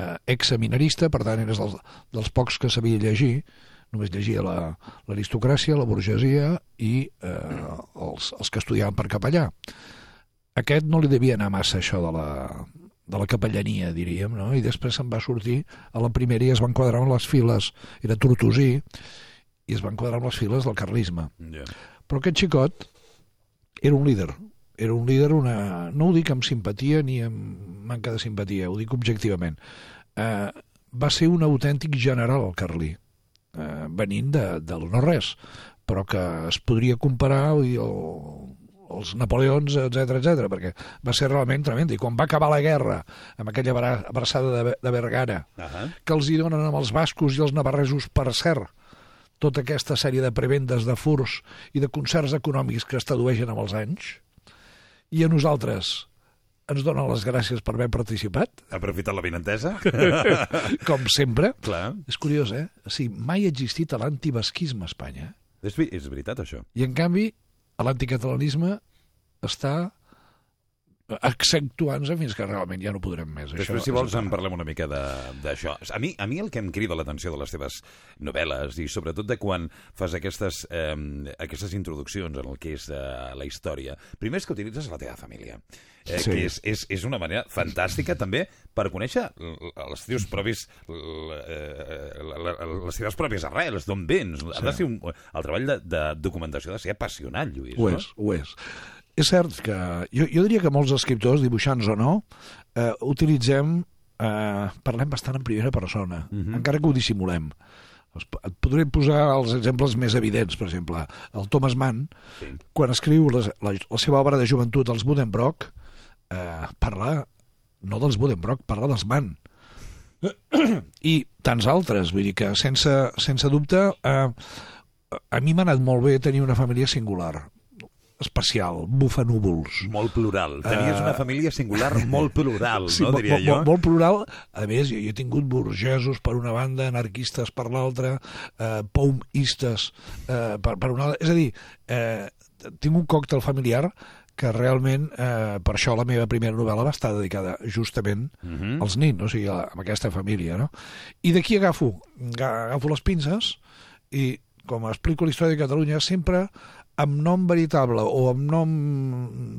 eh, exseminarista, per tant, era dels, dels pocs que sabia llegir, només llegia la- l'aristocràcia, la, la burgesia i eh, els, els que estudiaven per capellà. Aquest no li devia anar massa això de la, de la capellania, diríem, no? i després se'n va sortir a la primera i es va enquadrar en les files, era tortosí, i es va enquadrar en les files del carlisme. Ja. Però aquest xicot era un líder, era un líder, una... no ho dic amb simpatia ni amb manca de simpatia, ho dic objectivament. Eh, va ser un autèntic general el carlí, eh, venint de, del no-res, però que es podria comparar dir, el, els Napoleons, etc etc, perquè va ser realment tremend. I quan va acabar la guerra, amb aquella abra- abraçada de, de Vergara, Ahà. que els hi donen amb els bascos i els navarresos per cert, tota aquesta sèrie de prebendes, de furs i de concerts econòmics que es tradueixen amb els anys, i a nosaltres ens donen les gràcies per haver participat, Ha aprofitat la vinentesa? com sempre. Clar. És curiós, eh? O sigui, mai ha existit l'antibasquisme a Espanya. És, és veritat, això. I, en canvi, l'anticatalanisme està accentuant-se fins que realment ja no podrem més. Després, si vols, en parlem una mica de- d'això. A mi, a mi el que em crida l'atenció de les teves novel·les, i sobretot de quan fas aquestes, eh, aquestes introduccions en el que és eh, la història, primer és que utilitzes la teva família, eh, Sí. que és, és, és una manera fantàstica també per conèixer els teus propis, eh, les teves pròpies arrels, d'on vens. Ha de Sí. ser un, el treball de, de documentació ha de ser apassionant, Lluís. Ho no? és, ho és. És cert que jo, jo diria que molts escriptors, dibuixants o no, eh, utilitzem, eh, parlem bastant en primera persona, Mhm. encara que ho dissimulem. Et podré posar els exemples més evidents, per exemple, el Thomas Mann, Sí. quan escriu les, la, la seva obra de joventut, els Buddenbrock, eh, parla no dels Buddenbrock, parla dels Mann. I tants altres, vull dir que sense, sense dubte eh, a mi m'ha anat molt bé tenir una família singular, especial, bufanúvols. Molt plural. Tenies Eh, una família singular molt plural, Sí, no, diria jo? Molt, molt plural. A més, jo, jo he tingut burgesos per una banda, anarquistes per l'altra, eh, poumistes eh, per, per una altra. És a dir, eh, tinc un còctel familiar que realment, eh, per això la meva primera novel·la va estar dedicada justament Mhm. als nins, o sigui, a, a aquesta família. No? I d'aquí agafo, aga- agafo les pinces i, com explico la història de Catalunya, sempre amb nom veritable o amb nom,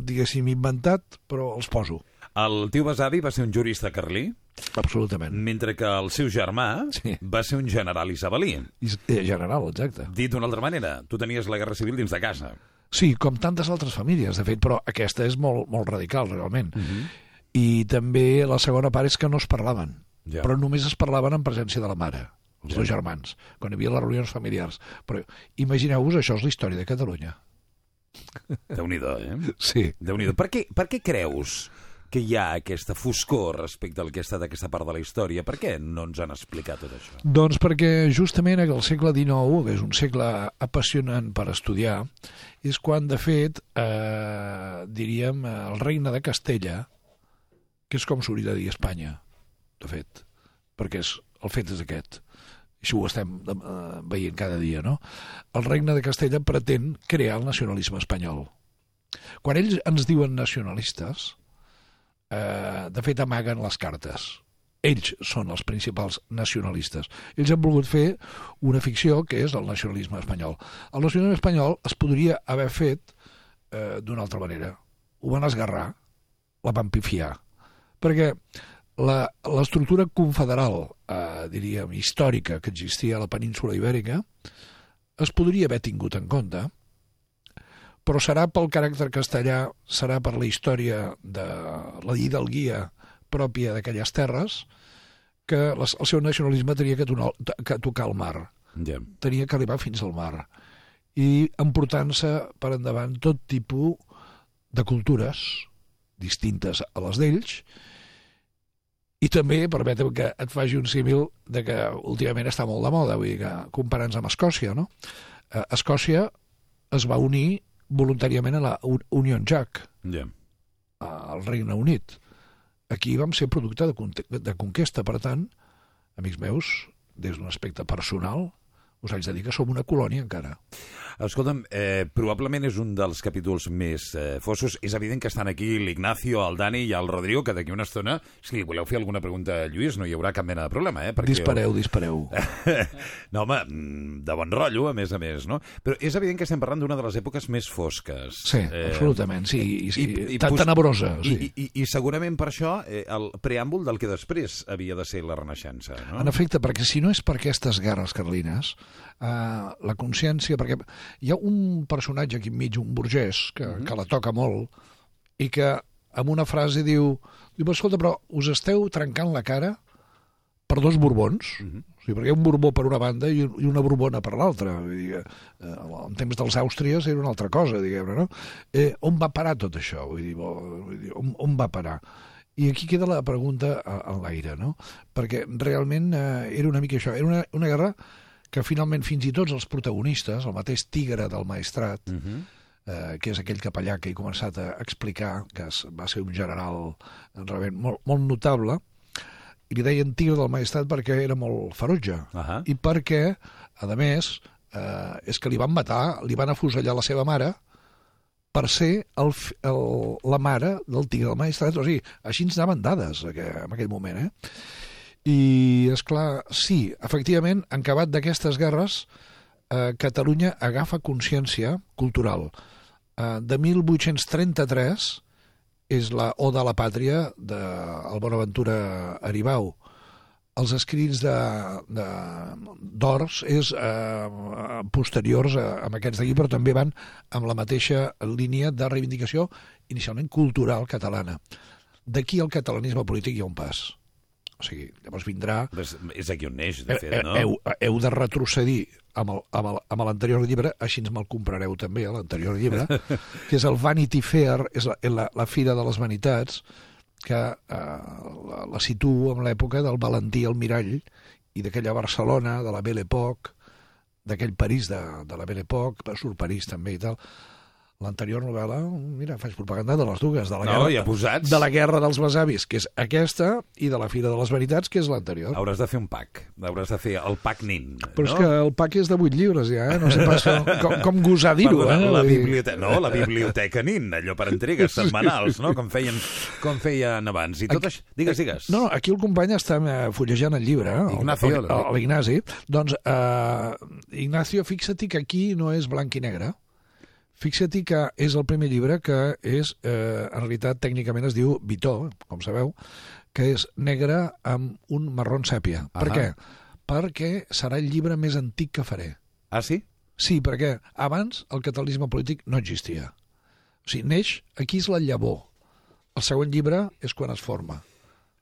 diguéssim, inventat, però els poso. El teu besavi va ser un jurista carlí, Absolutament. mentre que el seu germà Sí. va ser un general isabelí. Eh, general, exacte. Dit d'una altra manera, tu tenies la Guerra Civil dins de casa. Sí, com tantes altres famílies, de fet, però aquesta és molt, molt radical, realment. Mhm. I també la segona part és que no es parlaven, Ja. però només es parlaven en presència de la mare, els dos germans, quan hi havia les reunions familiars. Però imagineu-vos, això és la història de Catalunya. Déu-n'hi-do, eh? Sí. Déu-n'hi-do. Per què, per què creus que hi ha aquesta foscor respecte al que ha estat aquesta part de la història? Per què no ens han explicat tot això? Doncs perquè justament el segle XIX, que és un segle apassionant per estudiar, és quan, de fet, eh, diríem, el regne de Castella, que és com s'hauria de dir Espanya, de fet, perquè és, el fet és aquest. Això ho estem eh, veient cada dia, no? El regne de Castella pretén crear el nacionalisme espanyol. Quan ells ens diuen nacionalistes, eh, de fet amaguen les cartes. Ells són els principals nacionalistes. Ells han volgut fer una ficció que és el nacionalisme espanyol. El nacionalisme espanyol es podria haver fet eh, d'una altra manera. Ho van esgarrar, la van pifiar. Perquè l'estructura confederal, eh, diríem, històrica que existia a la península ibèrica es podria haver tingut en compte, però serà pel caràcter castellà, serà per la història de la hidalguia pròpia d'aquelles terres, que les, el seu nacionalisme tenia que, tonar, que tocar el mar, Ja. tenia que arribar fins al mar, i emportant-se per endavant tot tipus de cultures distintes a les d'ells, i també, permetem que et faci un símil de que últimament està molt de moda, vull dir que comparant-nos amb Escòcia, no? Eh, Escòcia es va unir voluntàriament a la Un- Union Jack, Ja. al Regne Unit. Aquí vam ser producte de, de conquesta, per tant, amics meus, des d'un aspecte personal, us haig de dir que som una colònia encara. Escolta'm, eh, probablement és un dels capítols més eh, fossos. És evident que estan aquí l'Ignacio, el Dani i el Rodrigo, que d'aquí una estona, si li voleu fer alguna pregunta a Lluís, no hi haurà cap mena de problema, eh? Dispareu, dispareu. no, home, mm, de bon rotllo, a més a més, no? Però és evident que estem parlant d'una de les èpoques més fosques. Sí, absolutament, sí, i- sí, tan pos- tenebrosa, sí. I, i, I segurament per això eh, el preàmbul del que després havia de ser la Renaixença, no? En efecte, perquè si no és per aquestes guerres carlines, eh, la consciència... Perquè hi ha un personatge aquí enmig, un burgès, que, Mhm. que la toca molt, i que amb una frase diu, diu escolta, però us esteu trencant la cara per dos borbons? Mhm. O sigui, perquè hi ha un borbó per una banda i i una borbona per l'altra. Eh, en temps dels Àustries era una altra cosa, diguem-ne, no? Eh, on va parar tot això? Vull dir, vull dir on, on va parar? I aquí queda la pregunta a- en l'aire, no? Perquè realment eh, era una mica això, era una, una guerra que finalment fins i tot els protagonistes, el mateix tigre del maestrat, Uh -huh. eh, que és aquell capellà que he començat a explicar, que es, va ser un general realment molt, molt notable, i li deien tigre del maestrat perquè era molt ferotge, Uh -huh. i perquè, a més, eh, és que li van matar, li van afusellar la seva mare per ser el, el, la mare del tigre del maestrat. O sigui, així ens anaven dades aqu en aquell moment, eh? I, és clar, sí, efectivament, en acabat d'aquestes guerres, eh, Catalunya agafa consciència cultural. Eh, de 1833 és la Oda a la Pàtria del Bonaventura Aribau. Els escrits de, de, d'Ors és eh, posteriors a, a aquests d'aquí, però també van amb la mateixa línia de reivindicació inicialment cultural catalana. D'aquí al catalanisme polític hi ha un pas. O sigui, llavors vindrà... És, és aquí on neix, de fet, no? Eh, Heu, heu de retrocedir amb l'anterior llibre, així ens me'l comprareu també, eh, l'anterior llibre, que és el Vanity Fair, és la, la, la Fira de les Vanitats, que eh, la, la situo en l'època del Valentí Almirall i d'aquella Barcelona, de la Belle Époque, d'aquell París de, de la Belle Époque, surt París també i tal. L'anterior novel·la, mira, faig propaganda de les dues, de la, No, guerra, ja posats. de la Guerra dels Besavis, que és aquesta, i de la Fira de les Veritats, que és l'anterior. Hauràs de fer un pack. Hauràs de fer el pack nin. Però és no? que el pack és de 8 llibres ja, eh? No sé pas com, com, gosar dir-ho, eh? La biblioteca, no, la biblioteca nin, allò per entregues setmanals, no? Com feien, com feien abans. I tot això... Digues, digues. No, aquí el company està eh, fullejant el llibre, eh? Ignacio. l'Ignasi. Doncs, eh, Ignacio, fixa-t'hi que aquí no és blanc i negre. Fixa-t'hi que és el primer llibre que és, eh, en realitat, tècnicament es diu Vitó, com sabeu, que és negre amb un marron sèpia. Per què? Perquè serà el llibre més antic que faré. Ah, sí? Sí, perquè abans el catalanisme polític no existia. O sigui, neix, aquí és la llavor. El següent llibre és quan es forma.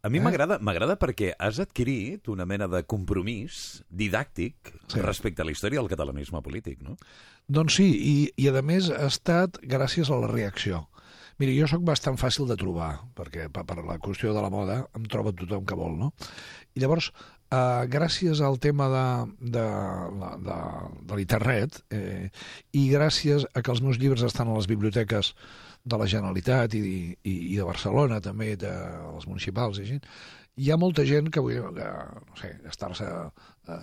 A mi Eh? m'agrada m'agrada perquè has adquirit una mena de compromís didàctic Sí. respecte a la història del catalanisme polític, no? Doncs sí, i, i a més ha estat gràcies a la reacció. Mira, jo sóc bastant fàcil de trobar, perquè per, per la qüestió de la moda em troba tothom que vol, no? I llavors, eh, gràcies al tema de, de, de, de, de l'internet eh, i gràcies a que els meus llibres estan a les biblioteques de la Generalitat i, i, i de Barcelona, també de les municipals i així, hi ha molta gent que vull que, no sé, gastar-se eh,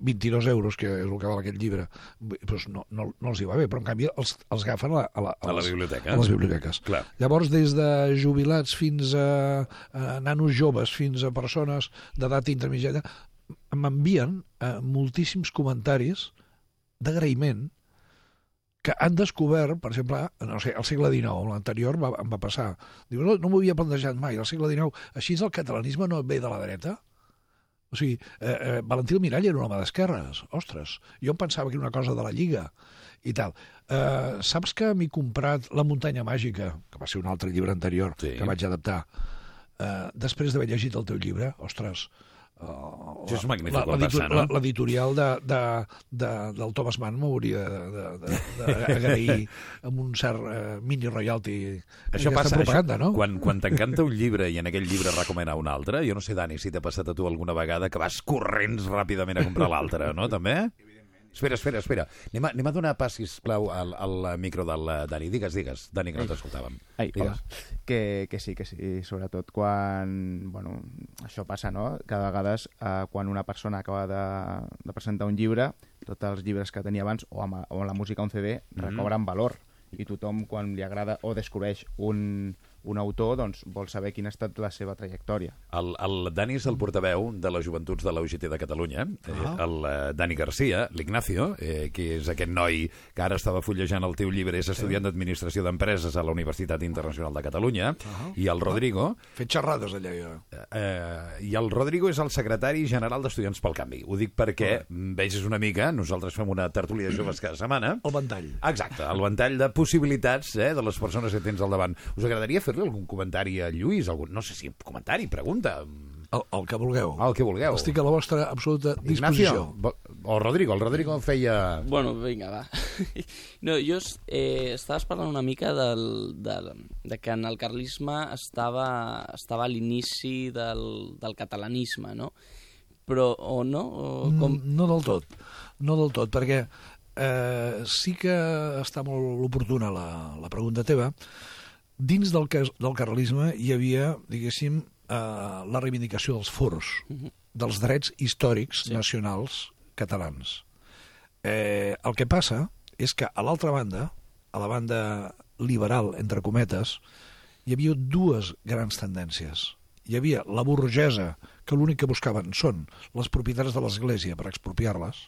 22 euros, que és el que val aquest llibre, doncs no, no, no els hi va bé, però en canvi els, els agafen a la, a la, A la les- biblioteca. A les biblioteques. Clar. Llavors, des de jubilats fins a, a nanos joves, fins a persones d'edat intermitjana, m'envien eh, moltíssims comentaris d'agraïment que han descobert, per exemple, no sé, al segle XIX, l'anterior va, em va passar. Diu, no, no m'ho havia plantejat mai, al segle XIX, així el catalanisme no ve de la dreta? O sigui, eh, eh, Valentí Almirall era un home d'esquerres, ostres, jo em pensava que era una cosa de la Lliga i tal. Eh, saps que m'he comprat La muntanya màgica, que va ser un altre llibre anterior Sí. que vaig adaptar, eh, després d'haver llegit el teu llibre, ostres, eh, Això és magnífic, la- vol l'editor- passar, no? L'editorial de, de, de, del Thomas Mann m'hauria d'agrair amb un cert eh, mini royalty Això passa, propaganda, això, no? quan, quan t'encanta un llibre i en aquell llibre recomana un altre, jo no sé, Dani, si t'ha passat a tu alguna vegada que vas corrents ràpidament a comprar l'altre, no, també? Espera, espera, espera. Anem a, anem a donar pas, sisplau, al, al micro del eh, Dani. Digues, digues, Dani, que no t'escoltàvem. Ai, hola. Que, que sí, que sí, sobretot quan... Bueno, això passa, no? Que de vegades eh, quan una persona acaba de, de presentar un llibre, tots els llibres que tenia abans, o amb, o amb la música un CD, Mhm. recobren valor. I tothom, quan li agrada o descobreix un, un autor, doncs vol saber quina ha estat la seva trajectòria. El, el Dani és el portaveu de les joventuts de la UGT de Catalunya. Eh, el eh, Dani Garcia, l'Ignacio, eh, que és aquest noi que ara estava fullejant el teu llibre, és estudiant d'Administració d'Empreses a la Universitat Internacional de Catalunya, i el Rodrigo... Fet xerrades allà, jo. Eh, I el Rodrigo és el secretari general d'Estudiants pel Canvi. Ho dic perquè mm, vegis una mica, nosaltres fem una tertúlia de joves cada setmana. El ventall. Exacte, el ventall de possibilitats eh, de les persones que tens al davant. Us agradaria fer-li algun comentari a Lluís? Algun, no sé si comentari, pregunta. El, el que vulgueu. El que vulgueu. Estic a la vostra absoluta Ignacio, disposició. vo- o Rodrigo, el Rodrigo feia... Bueno, vinga, va. No, jo eh, estaves parlant una mica del, del, de que en el carlisme estava, estava a l'inici del, del catalanisme, no? Però, o no? O com... Mm, No del tot, no del tot, perquè eh, sí que està molt oportuna la, la pregunta teva. Dins del, cas, del carlisme hi havia, diguéssim, eh, la reivindicació dels furs, dels drets històrics sí. nacionals catalans. Eh, el que passa és que, a l'altra banda, a la banda liberal, entre cometes, hi havia dues grans tendències. Hi havia la burgesa, que l'únic que buscaven són les propietats de l'Església per expropiar-les,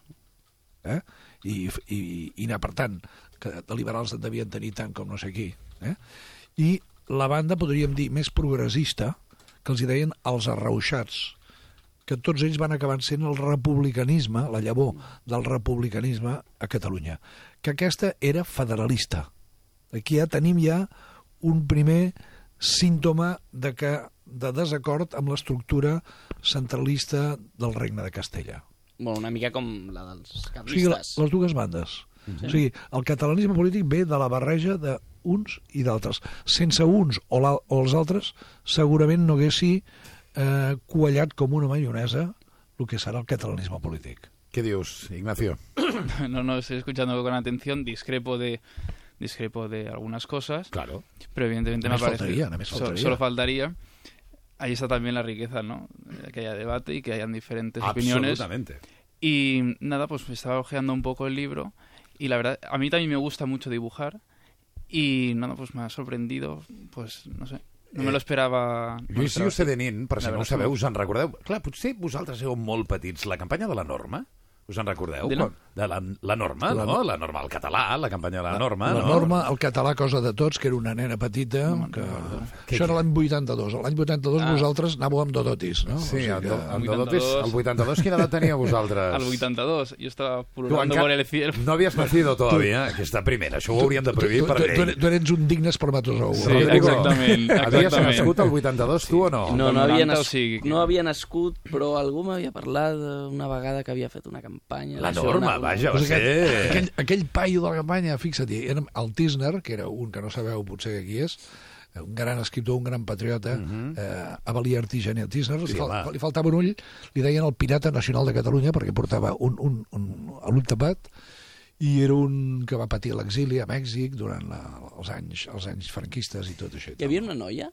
eh? I, i, i anar per tant, que de liberals en devien tenir tant com no sé qui. Eh? I la banda, podríem dir, més progressista, que els hi deien els arrauxats, que tots ells van acabar sent el republicanisme, la llavor del republicanisme a Catalunya, que aquesta era federalista. Aquí ja tenim ja un primer símptoma de que de desacord amb l'estructura centralista del regne de Castella. Bueno, una mica com la dels O sigui, la, carlistes. les dues bandes. Mhm. O sigui, el catalanisme polític ve de la barreja d'uns i d'altres. Sense uns o, la, o els altres, segurament no haguessi eh, quallat com una maionesa el que serà el catalanisme polític. Què dius, Ignacio? no, no, estoy escuchando con atención, discrepo de discrepo de algunas cosas. Claro. Pero evidentemente me parece... faltaría, solo faltaría. Ahí está también la riqueza, ¿no? Que haya debate y que hayan diferentes opiniones. Absolutamente. Y nada, pues me estaba hojeando un poco el libro y la verdad, a mí también me gusta mucho dibujar y nada, pues me ha sorprendido, pues no sé, no me lo esperaba. no me lo Lluís esperaba Juste así. de Nin, per si no ho sabeu, us en recordeu? Clar, potser vosaltres éreu molt petits. La campanya de la Norma, us en recordeu? De la- de la, la Norma, La- no? La Norma, el català, la campanya de la, Norma, la no? norma, el català cosa de tots, que era una nena petita, que... això era l'any 82. L'any 82 Ah. vosaltres anàveu amb dodotis, no? Sí, O el, sigui que- el Dodotis, el 82, quina edat teníeu vosaltres? Al 82, yo estaba Tu pululando por el cielo. no havies nacido todavía, aquesta primera. Això ho hauríem de prohibir tu, per tu, tu, llei. tu eres un digne espermatozou. Sí, exactament, Havies nascut al 82, tu o no? No, no havia, 90, o nas... sigui que- no havia nascut, però algú m'havia parlat una vegada que havia fet una campanya. La d'això, Norma, una- vaja, va aquell, ser... aquell, aquell paio de la campanya, fixa't, era el Tisner, que era un que no sabeu potser qui és, un gran escriptor, un gran patriota, uh -huh. eh, Avalier Artigeni Tisner, Mhm. Sí, li, fal, li faltava un ull, li deien el pirata nacional de Catalunya perquè portava un, un, un, l'ull tapat i era un que va patir l'exili a Mèxic durant la, els, anys, els anys franquistes i tot això. i Hi havia una noia?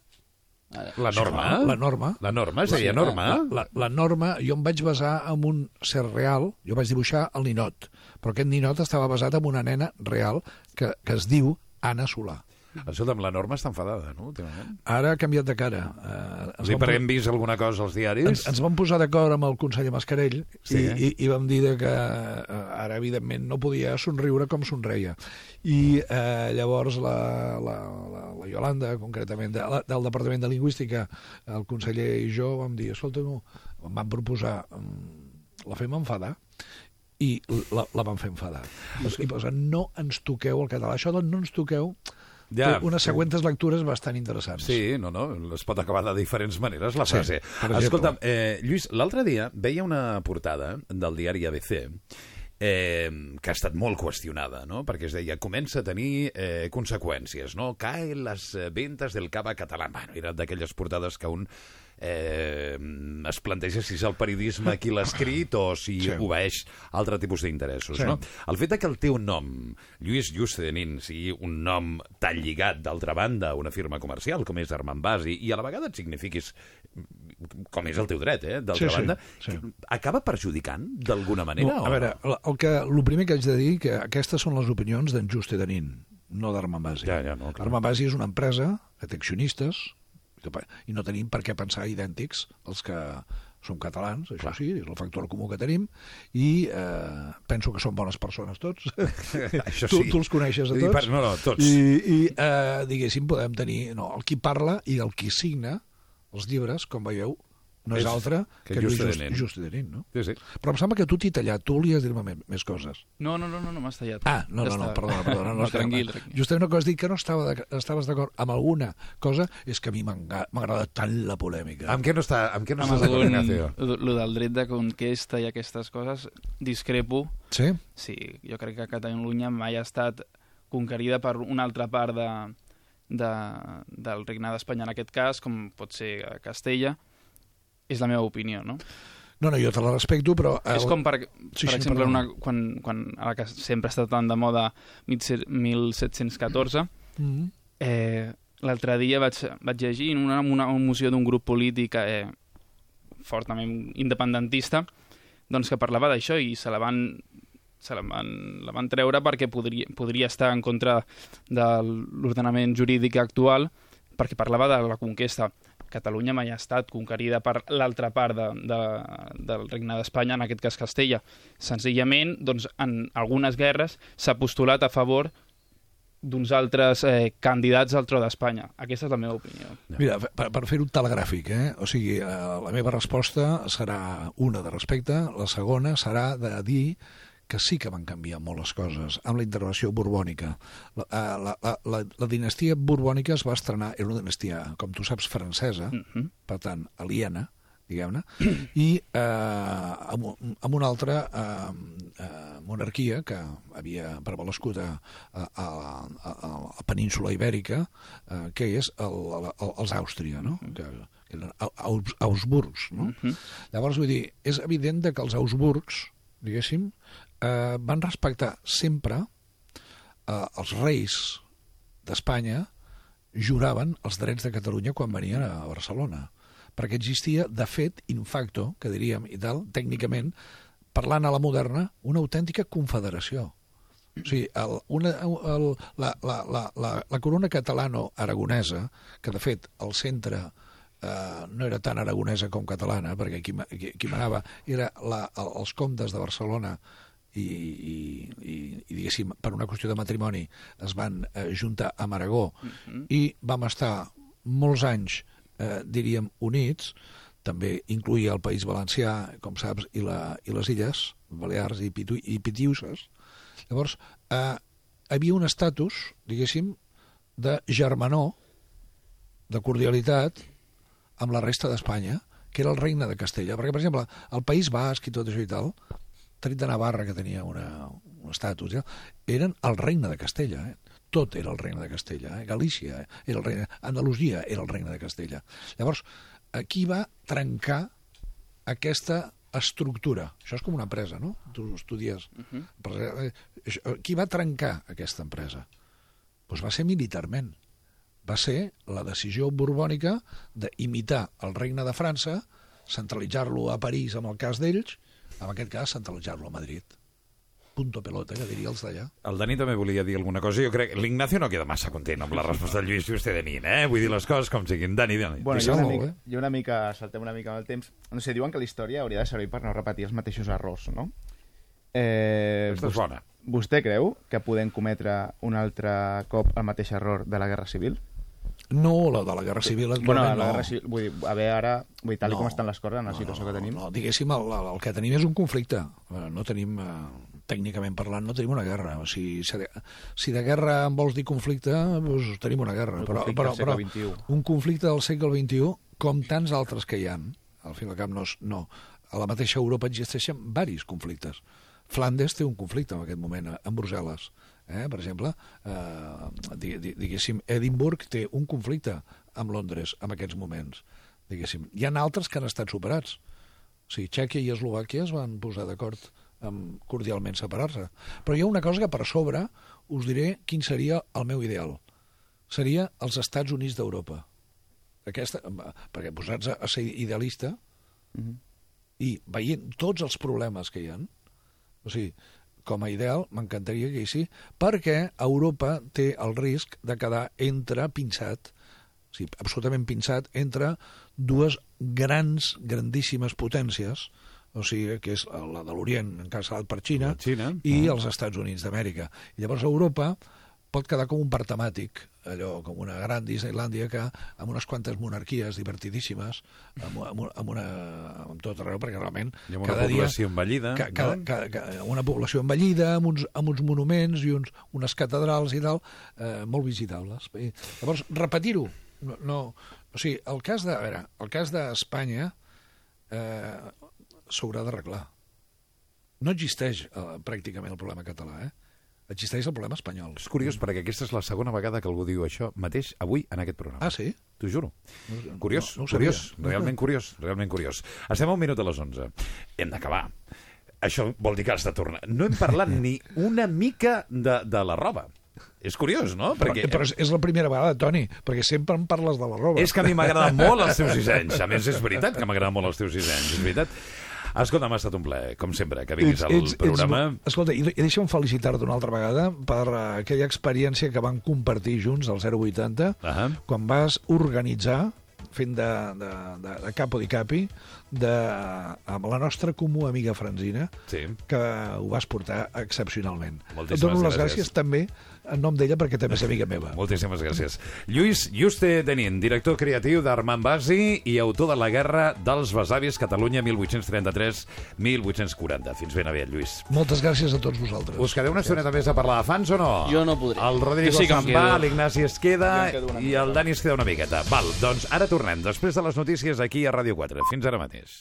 La Norma? La norma. La Norma, es deia Norma? La, la, la norma, jo em vaig basar en un ser real, jo vaig dibuixar el ninot, però aquest ninot estava basat en una nena real que, que es diu Anna Solà. Escolta'm, la Norma està enfadada, no, últimament? Ara ha canviat de cara. Eh, ens Sí, perquè hem vist alguna cosa als diaris. ens, ens vam posar d'acord amb el conseller Mascarell Sí. i, i, i vam dir de que eh, ara, evidentment, no podia somriure com somreia. I eh, llavors la, la, la, la Yolanda, concretament, de, la, del Departament de Lingüística, el conseller i jo vam dir, escolta, no, em van proposar, mm, la fem enfadar? i la, la van fer enfadar. I posa, no ens toqueu el català. Això del no ens toqueu Ja, unes sí. següents lectures bastant interessants. Sí, no, no, es pot acabar de diferents maneres la Sí, frase. exemple. Escolta'm, eh, Lluís, l'altre dia veia una portada del diari ABC eh, que ha estat molt qüestionada, no? perquè es deia, comença a tenir eh, conseqüències, no? caen les eh, ventes del cava català. Bueno, era d'aquelles portades que un eh, es planteja si és el periodisme qui l'ha escrit o si Sí. obeeix altre tipus d'interessos. Sí. No? El fet que el teu nom, Lluís Juste de Nin, sigui un nom tan lligat, d'altra banda, a una firma comercial com és Armand Basi, i a la vegada et signifiquis com és el teu dret, eh? d'altra Sí, sí, banda, sí. acaba perjudicant d'alguna manera? No, o a veure, el, que, el primer que haig de dir que aquestes són les opinions d'en Juste de Nin, no d'Armand Basi. Ja, ja, no, clar. Armand Basi és una empresa que té accionistes i no tenim per què pensar idèntics els que som catalans, això sí, és el factor comú que tenim, i eh, penso que són bones persones tots. Això tu, sí. tu els coneixes a I tots. per- no, no, tots. I, i eh, diguéssim, podem tenir no, el qui parla i el qui signa els llibres, com veieu, no és, És altre que que, Lluís Juste de Just, de Nin, no? Sí, sí. Però em sembla que tu t'hi tallat, tu volies dir-me més, coses. No, no, no, no, no m'has tallat. Ah, no, Ja no, no, perdona, perdona. No, no, tranquil, tranquil. Justament el que has dit que no estava de, estaves d'acord amb alguna cosa és que a mi m'agrada tant la polèmica. Amb què no, està, amb què no Amb estàs d'acord, Ignacio? lo del dret de conquesta i aquestes coses, discrepo. Sí? Sí, jo crec que Catalunya mai ha estat conquerida per una altra part de, de, del regne d'Espanya en aquest cas, com pot ser Castella. És la meva opinió, no? No, no, jo te la respecto, però... El... És com, per, Sí, per sí, exemple, una, quan, quan ara que sempre està tan de moda 1714, Mm. eh, l'altre dia vaig, vaig llegir en una, una moció d'un grup polític eh, fortament independentista doncs que parlava d'això i se la van se la van, la van treure perquè podria, podria estar en contra de l'ordenament jurídic actual, perquè parlava de la conquesta. Catalunya mai ha estat conquerida per l'altra part de, de, del regne d'Espanya, en aquest cas Castella. Senzillament, doncs, en algunes guerres s'ha postulat a favor d'uns altres eh, candidats al tro d'Espanya. Aquesta és la meva opinió. Mira, per, per fer-ho telegràfic, eh? o sigui, eh, la meva resposta serà una de respecte, la segona serà de dir que sí que van canviar molt les coses amb la intervenció borbònica. La, eh, la, la, la, la dinastia borbònica es va estrenar, era una dinastia, com tu saps, francesa, Mm -hmm. per tant, aliena, diguem-ne, i eh, amb, amb una altra eh, eh, monarquia que havia prevalescut a, a, a, a, a la península ibèrica, eh, que és el, el, els Àustria, no? que, que eren Au- Aus, Augsburgs. No? Llavors, vull dir, és evident de que els Augsburgs, diguéssim, eh, van respectar sempre eh, els reis d'Espanya juraven els drets de Catalunya quan venien a Barcelona perquè existia, de fet, in facto, que diríem, i tal, tècnicament, parlant a la moderna, una autèntica confederació. O sigui, el, una, el, la, la, la, la, la corona catalano-aragonesa, que de fet el centre eh, no era tan aragonesa com catalana, perquè qui, qui, qui manava era la, el, els comtes de Barcelona i, i, i, i diguéssim, per una qüestió de matrimoni es van eh, juntar amb Aragó i vam estar molts anys, eh, diríem, units, també incluïa el País Valencià, com saps, i, la, i les illes, Balears i, Pitu, i Pitiuses. Llavors, eh, havia un estatus, diguéssim, de germanor, de cordialitat, amb la resta d'Espanya, que era el regne de Castella. Perquè, per exemple, el País Basc i tot això i tal, tret de Navarra, que tenia una, un estatus, ja, eren el regne de Castella. Eh? Tot era el regne de Castella. Eh? Galícia eh? era el regne... Andalusia era el regne de Castella. Llavors, aquí va trencar aquesta estructura. Això és com una empresa, no? Tu estudies... Uh -huh. Qui va trencar aquesta empresa? Doncs va ser militarment. Va ser la decisió borbònica d'imitar el regne de França, centralitzar-lo a París amb el cas d'ells, en aquest cas centralitzar-lo a Madrid. Punto pelota, que diria els d'allà. El Dani també volia dir alguna cosa. Jo crec que l'Ignacio no queda massa content amb la resposta del Lluís Juste de nit, eh? Vull dir les coses com siguin. Dani, Dani. Bueno, jo una, molt, mica, jo una mica, saltem una mica amb el temps. No sé, diuen que la història hauria de servir per no repetir els mateixos errors, no? Eh, Aquesta és bona. Vostè creu que podem cometre un altre cop el mateix error de la Guerra Civil? No, la de la Guerra Civil Bueno, la no. Guerra Civil, vull dir, a veure ara, vull dir, tal No, no, com estan les coses en la situació que tenim. No, diguéssim, el, el, el que tenim és un conflicte. Eh, No tenim, eh, tècnicament parlant, no tenim una guerra. O sigui, si de, si de guerra en vols dir conflicte, doncs tenim una guerra. Però, però, però XXI. un conflicte del segle XXI, com tants altres que hi han, al fin i al cap no, no. A la mateixa Europa existeixen varis conflictes. Flandes té un conflicte en aquest moment, a- amb Brussel·les. Eh? Per exemple, eh, di, di, diguéssim, Edimburg té un conflicte amb Londres en aquests moments. Diguéssim. Hi ha altres que han estat superats. O sigui, Txèquia i Eslovàquia es van posar d'acord amb cordialment separar-se. Però hi ha una cosa que per sobre us diré quin seria el meu ideal. Seria els Estats Units d'Europa. Aquesta, perquè posats a, ser idealista i veient tots els problemes que hi han, o sigui, com a ideal m'encantaria que hi sí, perquè Europa té el risc de quedar entre pinçat, o sigui, absolutament pinçat, entre dues grans, grandíssimes potències, o sigui, que és la de l'Orient, encapçalat per Xina, Xina. i Ah. els Estats Units d'Amèrica. I llavors Europa pot quedar com un part temàtic, allò com una gran Disneylàndia que amb unes quantes monarquies divertidíssimes, amb, amb, amb, una, amb tot arreu, perquè realment I amb una cada dia... població envellida, Ca, cada, no? cada, cada, una població envellida, amb uns, amb uns monuments i uns, unes catedrals i tal, eh, molt visitables. I, llavors, repetir-ho, no, no, o sigui, el cas de, a veure, el cas d'Espanya eh, s'haurà d'arreglar. No existeix eh, pràcticament el problema català, eh? Existeix el problema espanyol. És curiós perquè aquesta és la segona vegada que algú diu això mateix avui en aquest programa. Ah, sí? T'ho juro. Curiós, no- no sabia. curiós, realment curiós, realment curiós. Estem a un minut a les 11. Hem d'acabar. Això vol dir que has de tornar. No hem parlat ni una mica de, de la roba. És curiós, no? Però, però és, és la primera vegada, Toni, perquè sempre em parles de la roba. És que a mi m'agrada molt els teus sis anys. A més, és veritat que m'agrada molt els teus sis anys, és veritat. Escolta, m'ha estat un plaer, com sempre, que vinguis al programa. escolta, i, i deixa'm felicitar-te una altra vegada per uh, aquella experiència que van compartir junts al 080, uh -huh. quan vas organitzar fent de, de, de, de capo di capi de, amb la nostra comú amiga Franzina, sí. que ho vas portar excepcionalment. Moltíssimes Et dono les gràcies. gràcies també en nom d'ella perquè també és amiga meva. Moltíssimes gràcies. Lluís Juste Denin, director creatiu d'Armand Basi i autor de La guerra dels besavis Catalunya 1833-1840. Fins ben aviat, Lluís. Moltes gràcies a tots vosaltres. Us quedeu una estoneta més a parlar de fans o no? Jo no podré. El Rodrigo Jo sí se'n va, l'Ignasi es queda i el Dani es queda una miqueta. Val, doncs ara tornem, després de les notícies aquí a Ràdio 4. Fins ara mateix.